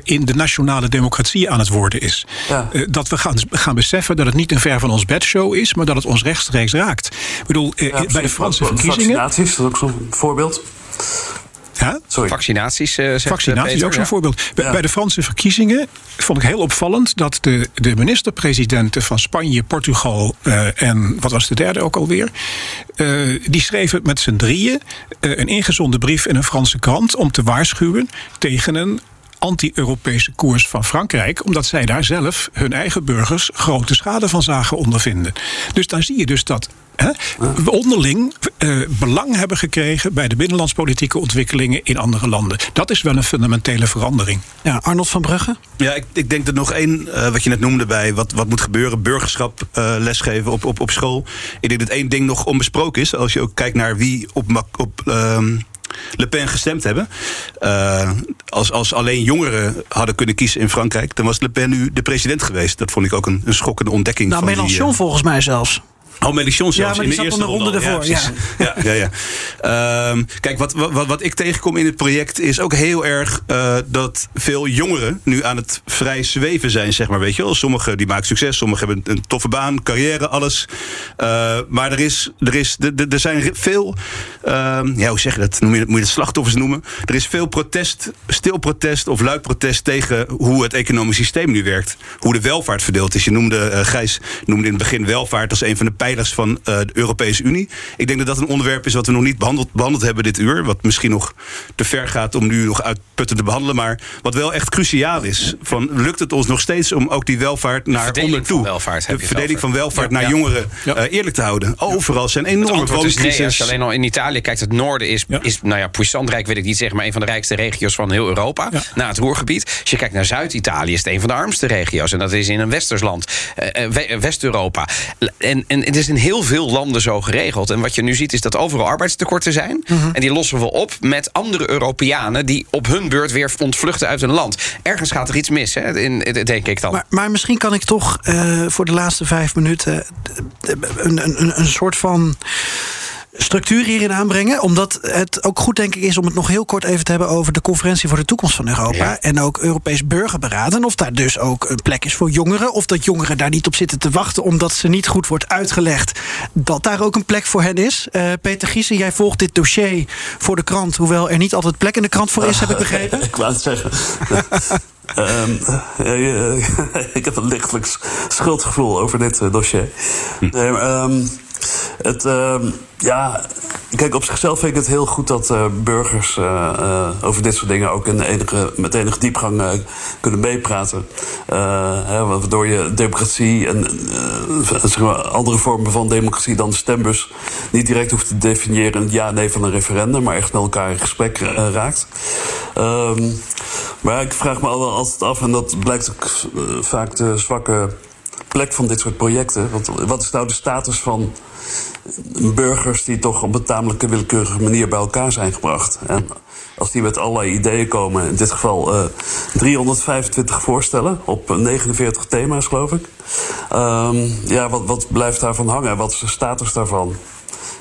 in de nationale democratie aan het worden is. Ja. Dat we gaan, gaan beseffen dat het niet een ver van ons bedshow is, maar dat het ons rechtstreeks raakt. Ik bedoel, Ja, bij de. Franse verkiezingen. Dat is ook zo'n voorbeeld. Ja? Sorry. Vaccinaties, zegt Vaccinatie eh, Peter, ook zo'n ja. voorbeeld. Bij, Ja. bij de Franse verkiezingen vond ik heel opvallend dat de, de minister-presidenten van Spanje, Portugal eh, en wat was de derde ook alweer, eh, die schreven met z'n drieën een ingezonden brief in een Franse krant om te waarschuwen tegen een anti-Europese koers van Frankrijk, omdat zij daar zelf hun eigen burgers grote schade van zagen ondervinden. Dus daar zie je dus dat hè, we onderling eh, belang hebben gekregen bij de binnenlandspolitieke ontwikkelingen in andere landen. Dat is wel een fundamentele verandering. Ja, Arnold van Brugge? Ja, ik, ik denk dat nog één, eh, wat je net noemde bij wat, wat moet gebeuren, burgerschap eh, lesgeven op, op, op school. Ik denk dat één ding nog onbesproken is. Als je ook kijkt naar wie op, op ehm, Le Pen gestemd hebben. Eh, als, als alleen jongeren hadden kunnen kiezen in Frankrijk, dan was Le Pen nu de president geweest. Dat vond ik ook een, een schokkende ontdekking. Nou, van die, Mélenchon eh, volgens mij zelfs. Oh, zelfs maar in de eerste ronde ervoor. Ja, ja, ja. Ehm, kijk, wat, wat, wat ik tegenkom in het project is ook heel erg eh, dat veel jongeren nu aan het vrij zweven zijn, zeg maar. Weet je wel? Sommigen die maken succes, sommigen hebben een toffe baan, carrière, alles. Eh, maar er, is, er, is, er, er- zijn veel, ehm, ja, hoe zeg je dat? Noem je, moet je het slachtoffers noemen? Er is veel protest, stil protest of luid protest tegen hoe het economisch systeem nu werkt. Hoe de welvaart verdeeld is. Je noemde, eh, Gijs noemde in het begin welvaart als een van de pijlers van eh, de Europese Unie. Ik denk dat dat een onderwerp is wat we nog niet behandeld, behandeld hebben dit uur. Wat misschien nog te ver gaat om nu nog uitputtend te behandelen. Maar wat wel echt cruciaal is. Van, lukt het ons nog steeds om ook die welvaart naar onder toe. welvaart de verdeling van welvaart naar Ja. jongeren Ja. eh, eerlijk te houden. Overal zijn enorme antwoord is nee. Als wooncrisis. je alleen al in Italië kijkt, het noorden is, Ja. is nou ja, puissant wil ik niet zeggen, maar een van de rijkste regio's van heel Europa. Na het Roergebied. Als je kijkt naar Zuid-Italië, is het een van de armste regio's. En dat is in een westers land, eh, We- West-Europa. En, en het is in heel veel landen zo geregeld. En wat je nu ziet, is dat overal arbeidstekorten zijn. Mhm. En die lossen we op met andere Europeanen die op hun beurt weer ontvluchten uit hun land. Ergens gaat er iets mis, hè, in, denk ik dan. Maar, maar misschien kan ik toch eh, voor de laatste vijf minuten eh, een, een, een- een soort van structuur hierin aanbrengen. Omdat het ook goed, denk ik, is om het nog heel kort even te hebben over de conferentie voor de toekomst van Europa. En ook Europees burgerberaad. En of daar dus ook een plek is voor jongeren. Of dat jongeren daar niet op zitten te wachten omdat ze niet goed wordt uitgelegd. Dat daar ook een plek voor hen is. Uh, Peter Giesen, jij volgt dit dossier voor de krant. Hoewel er niet altijd plek in de krant voor is, heb ik begrepen. ik wou het zeggen. Um, ik heb een lichtelijk schuldgevoel over dit uh, dossier. Hm. Nee, um, het, uh, ja, kijk, op zichzelf vind ik het heel goed dat uh, burgers uh, uh, over dit soort dingen ook in enige, met enige diepgang kunnen meepraten. Hè, waardoor je democratie en zeg maar, andere vormen van democratie dan de stembus niet direct hoeft te definiëren in ja-nee van een referendum, maar echt met elkaar in gesprek raakt. Um, maar ik vraag me altijd af, en dat blijkt ook vaak de zwakke plek van dit soort projecten. Want wat is nou de status van burgers die toch op een tamelijk willekeurige manier bij elkaar zijn gebracht? En als die met allerlei ideeën komen, in dit geval uh, 325 voorstellen op 49 thema's, geloof ik. Um, ja, wat, wat blijft daarvan hangen? Wat is de status daarvan?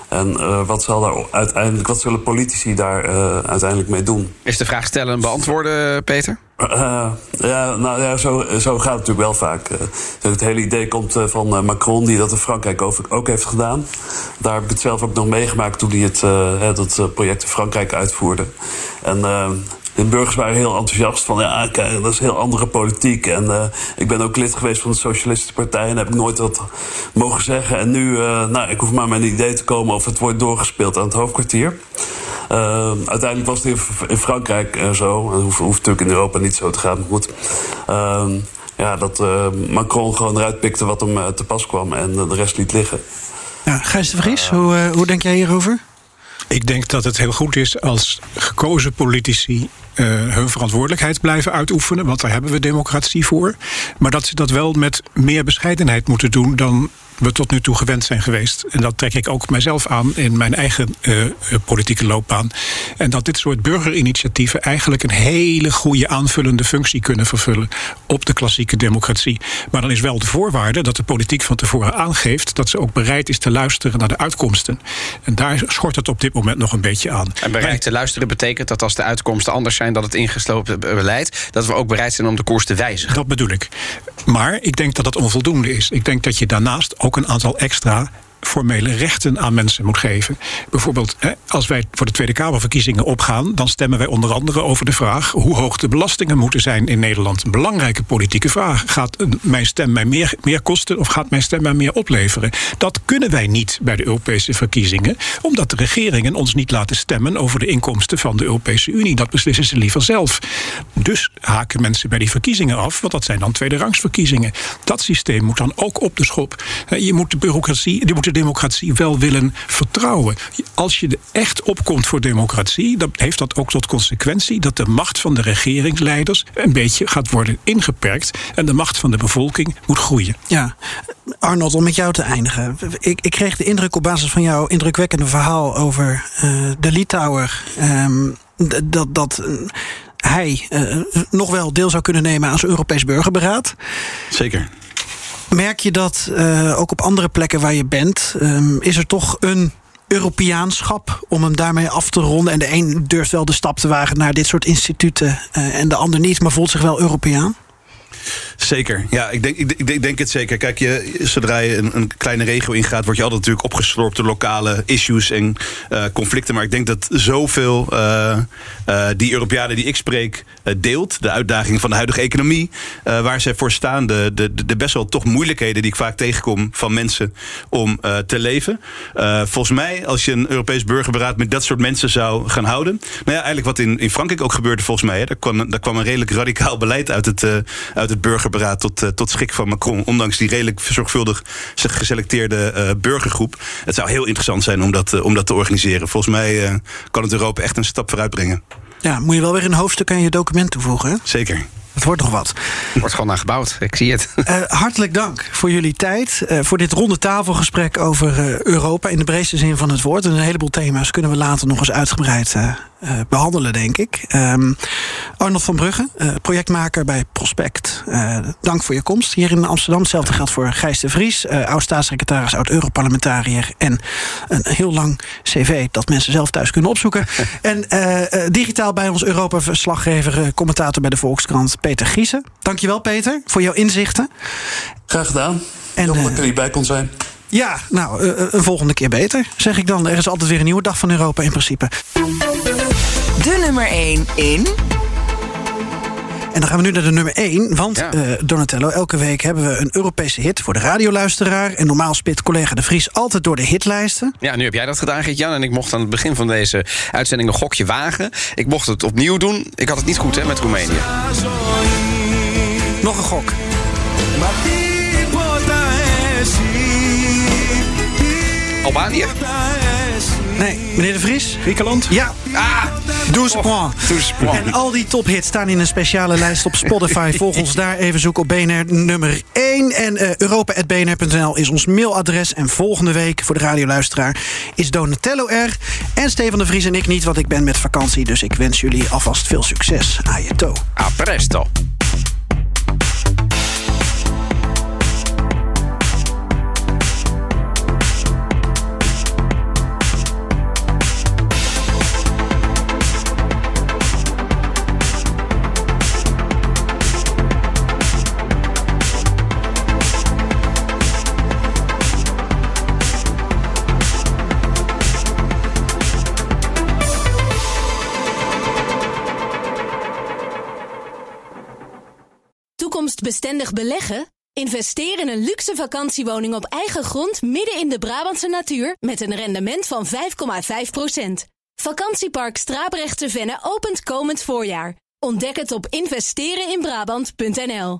En uh, wat, zal daar uiteindelijk, wat zullen politici daar uh, uiteindelijk mee doen? Is de vraag stellen en beantwoorden, Peter? Uh, ja, nou ja, zo, zo gaat het natuurlijk wel vaak. het hele idee komt van Macron, die dat in Frankrijk ook heeft gedaan. Daar heb ik het zelf ook nog meegemaakt toen hij het, dat project in Frankrijk uitvoerde. En de burgers waren heel enthousiast van ja, kijk, dat is heel andere politiek. En uh, ik ben ook lid geweest van de Socialistische Partij en heb ik nooit wat mogen zeggen. En nu, uh, nou, ik hoef maar met een idee te komen of het wordt doorgespeeld aan het hoofdkwartier. Uh, uiteindelijk was het in Frankrijk zo. En hoeft, hoeft natuurlijk in Europa niet zo te gaan. Maar goed. Ehm, ja, dat Macron gewoon eruit pikte wat hem te pas kwam en de rest liet liggen. Ja, Gijs de Vries, hoe, hoe denk jij hierover? Ik denk dat het heel goed is als gekozen politici uh, hun verantwoordelijkheid blijven uitoefenen. Want daar hebben we democratie voor. Maar dat ze dat wel met meer bescheidenheid moeten doen dan we tot nu toe gewend zijn geweest. En dat trek ik ook mijzelf aan in mijn eigen uh, politieke loopbaan. En dat dit soort burgerinitiatieven eigenlijk een hele goede aanvullende functie kunnen vervullen op de klassieke democratie. Maar dan is wel de voorwaarde dat de politiek van tevoren aangeeft dat ze ook bereid is te luisteren naar de uitkomsten. En daar schort het op dit moment nog een beetje aan. En bereid te luisteren betekent dat als de uitkomsten anders zijn dan het ingeslopen beleid, dat we ook bereid zijn om de koers te wijzigen. Dat bedoel ik. Maar ik denk dat dat onvoldoende is. Ik denk dat je daarnaast ook een aantal extra formele rechten aan mensen moet geven. Bijvoorbeeld, als wij voor de Tweede Kamerverkiezingen opgaan, dan stemmen wij onder andere over de vraag hoe hoog de belastingen moeten zijn in Nederland. Een belangrijke politieke vraag. Gaat mijn stem mij meer, meer kosten of gaat mijn stem mij meer opleveren? Dat kunnen wij niet bij de Europese verkiezingen, omdat de regeringen ons niet laten stemmen over de inkomsten van de Europese Unie. Dat beslissen ze liever zelf. Dus haken mensen bij die verkiezingen af, want dat zijn dan tweederangsverkiezingen. Dat systeem moet dan ook op de schop. Je moet de bureaucratie, die moet de democratie wel willen vertrouwen. Als je echt opkomt voor democratie, dan heeft dat ook tot consequentie dat de macht van de regeringsleiders een beetje gaat worden ingeperkt en de macht van de bevolking moet groeien. Ja, Arnold, om met jou te eindigen. Ik, ik kreeg de indruk op basis van jouw indrukwekkende verhaal over uh, de Litouwer. Um, dat. dat hij uh, nog wel deel zou kunnen nemen aan zijn Europees burgerberaad. Zeker. Merk je dat uh, ook op andere plekken waar je bent? Um, is er toch een Europeaanschap om hem daarmee af te ronden? En de een durft wel de stap te wagen naar dit soort instituten uh, en de ander niet, maar voelt zich wel Europeaan? Zeker. Ja, ik denk, ik, denk het zeker. Kijk, je, zodra je een, een, kleine regio ingaat, word je altijd natuurlijk opgeslorpt door lokale issues en uh, conflicten. Maar ik denk dat zoveel uh, uh, die Europeanen die ik spreek deelt, de uitdagingen van de huidige economie, waar zij voor staan, de, de, de best wel toch moeilijkheden die ik vaak tegenkom van mensen om te leven. volgens mij, als je een Europees burgerberaad met dat soort mensen zou gaan houden. Nou ja, eigenlijk wat in, in Frankrijk ook gebeurde volgens mij. Hè, daar, kwam, daar kwam een redelijk radicaal beleid uit het, uit het burgerberaad beraad tot, uh, tot schik van Macron. Ondanks die redelijk zorgvuldig geselecteerde uh, burgergroep. Het zou heel interessant zijn om dat, uh, om dat te organiseren. Volgens mij kan het Europa echt een stap vooruit brengen. Ja, moet je wel weer een hoofdstuk aan je document toevoegen. Hè? Zeker. Dat wordt nog wat. Er wordt gewoon aan gebouwd. Ik zie het. Uh, hartelijk dank voor jullie tijd. Uh, voor dit ronde tafelgesprek over uh, Europa in de breedste zin van het woord. En een heleboel thema's kunnen we later nog eens uitgebreid behandelen, denk ik. Um, Arnold van Brugge, projectmaker bij Prospect. Dank voor je komst hier in Amsterdam. Hetzelfde geldt voor Gijs de Vries, oud-staatssecretaris, oud-Europarlementariër. En een heel lang cv dat mensen zelf thuis kunnen opzoeken. en digitaal bij ons Europa-verslaggever, commentator bij de Volkskrant, Peter Giesen. Dankjewel, Peter, voor jouw inzichten. Graag gedaan. En, Heel dat ik er niet bij kon zijn. Ja, nou, een volgende keer beter, zeg ik dan. Er is altijd weer een nieuwe dag van Europa in principe. De nummer 1 in. En dan gaan we nu naar de nummer 1. Want ja. uh, Donatello, elke week hebben we een Europese hit voor de radioluisteraar. En normaal spit collega De Vries altijd door de hitlijsten. Ja, nu heb jij dat gedaan, Geert-Jan. En ik mocht aan het begin van deze uitzending een gokje wagen. Ik mocht het opnieuw doen. Ik had het niet goed hè, met Roemenië. Nog een gok. Albanië? Nee, meneer De Vries? Griekenland? Ja. Ah, douze points. En al die tophits staan in een speciale lijst op Spotify. Volg ons daar even zoeken op BNR nummer 1. En uh, europa.bnr.nl is ons mailadres. En volgende week, voor de radioluisteraar, is Donatello er. En Stefan De Vries en ik niet, want ik ben met vakantie. Dus ik wens jullie alvast veel succes. A je toe. A presto. Bestendig beleggen? Investeer in een luxe vakantiewoning op eigen grond midden in de Brabantse natuur met een rendement van 5,5%. Vakantiepark Strabrechtse Venne opent komend voorjaar. Ontdek het op investereninbrabant.nl.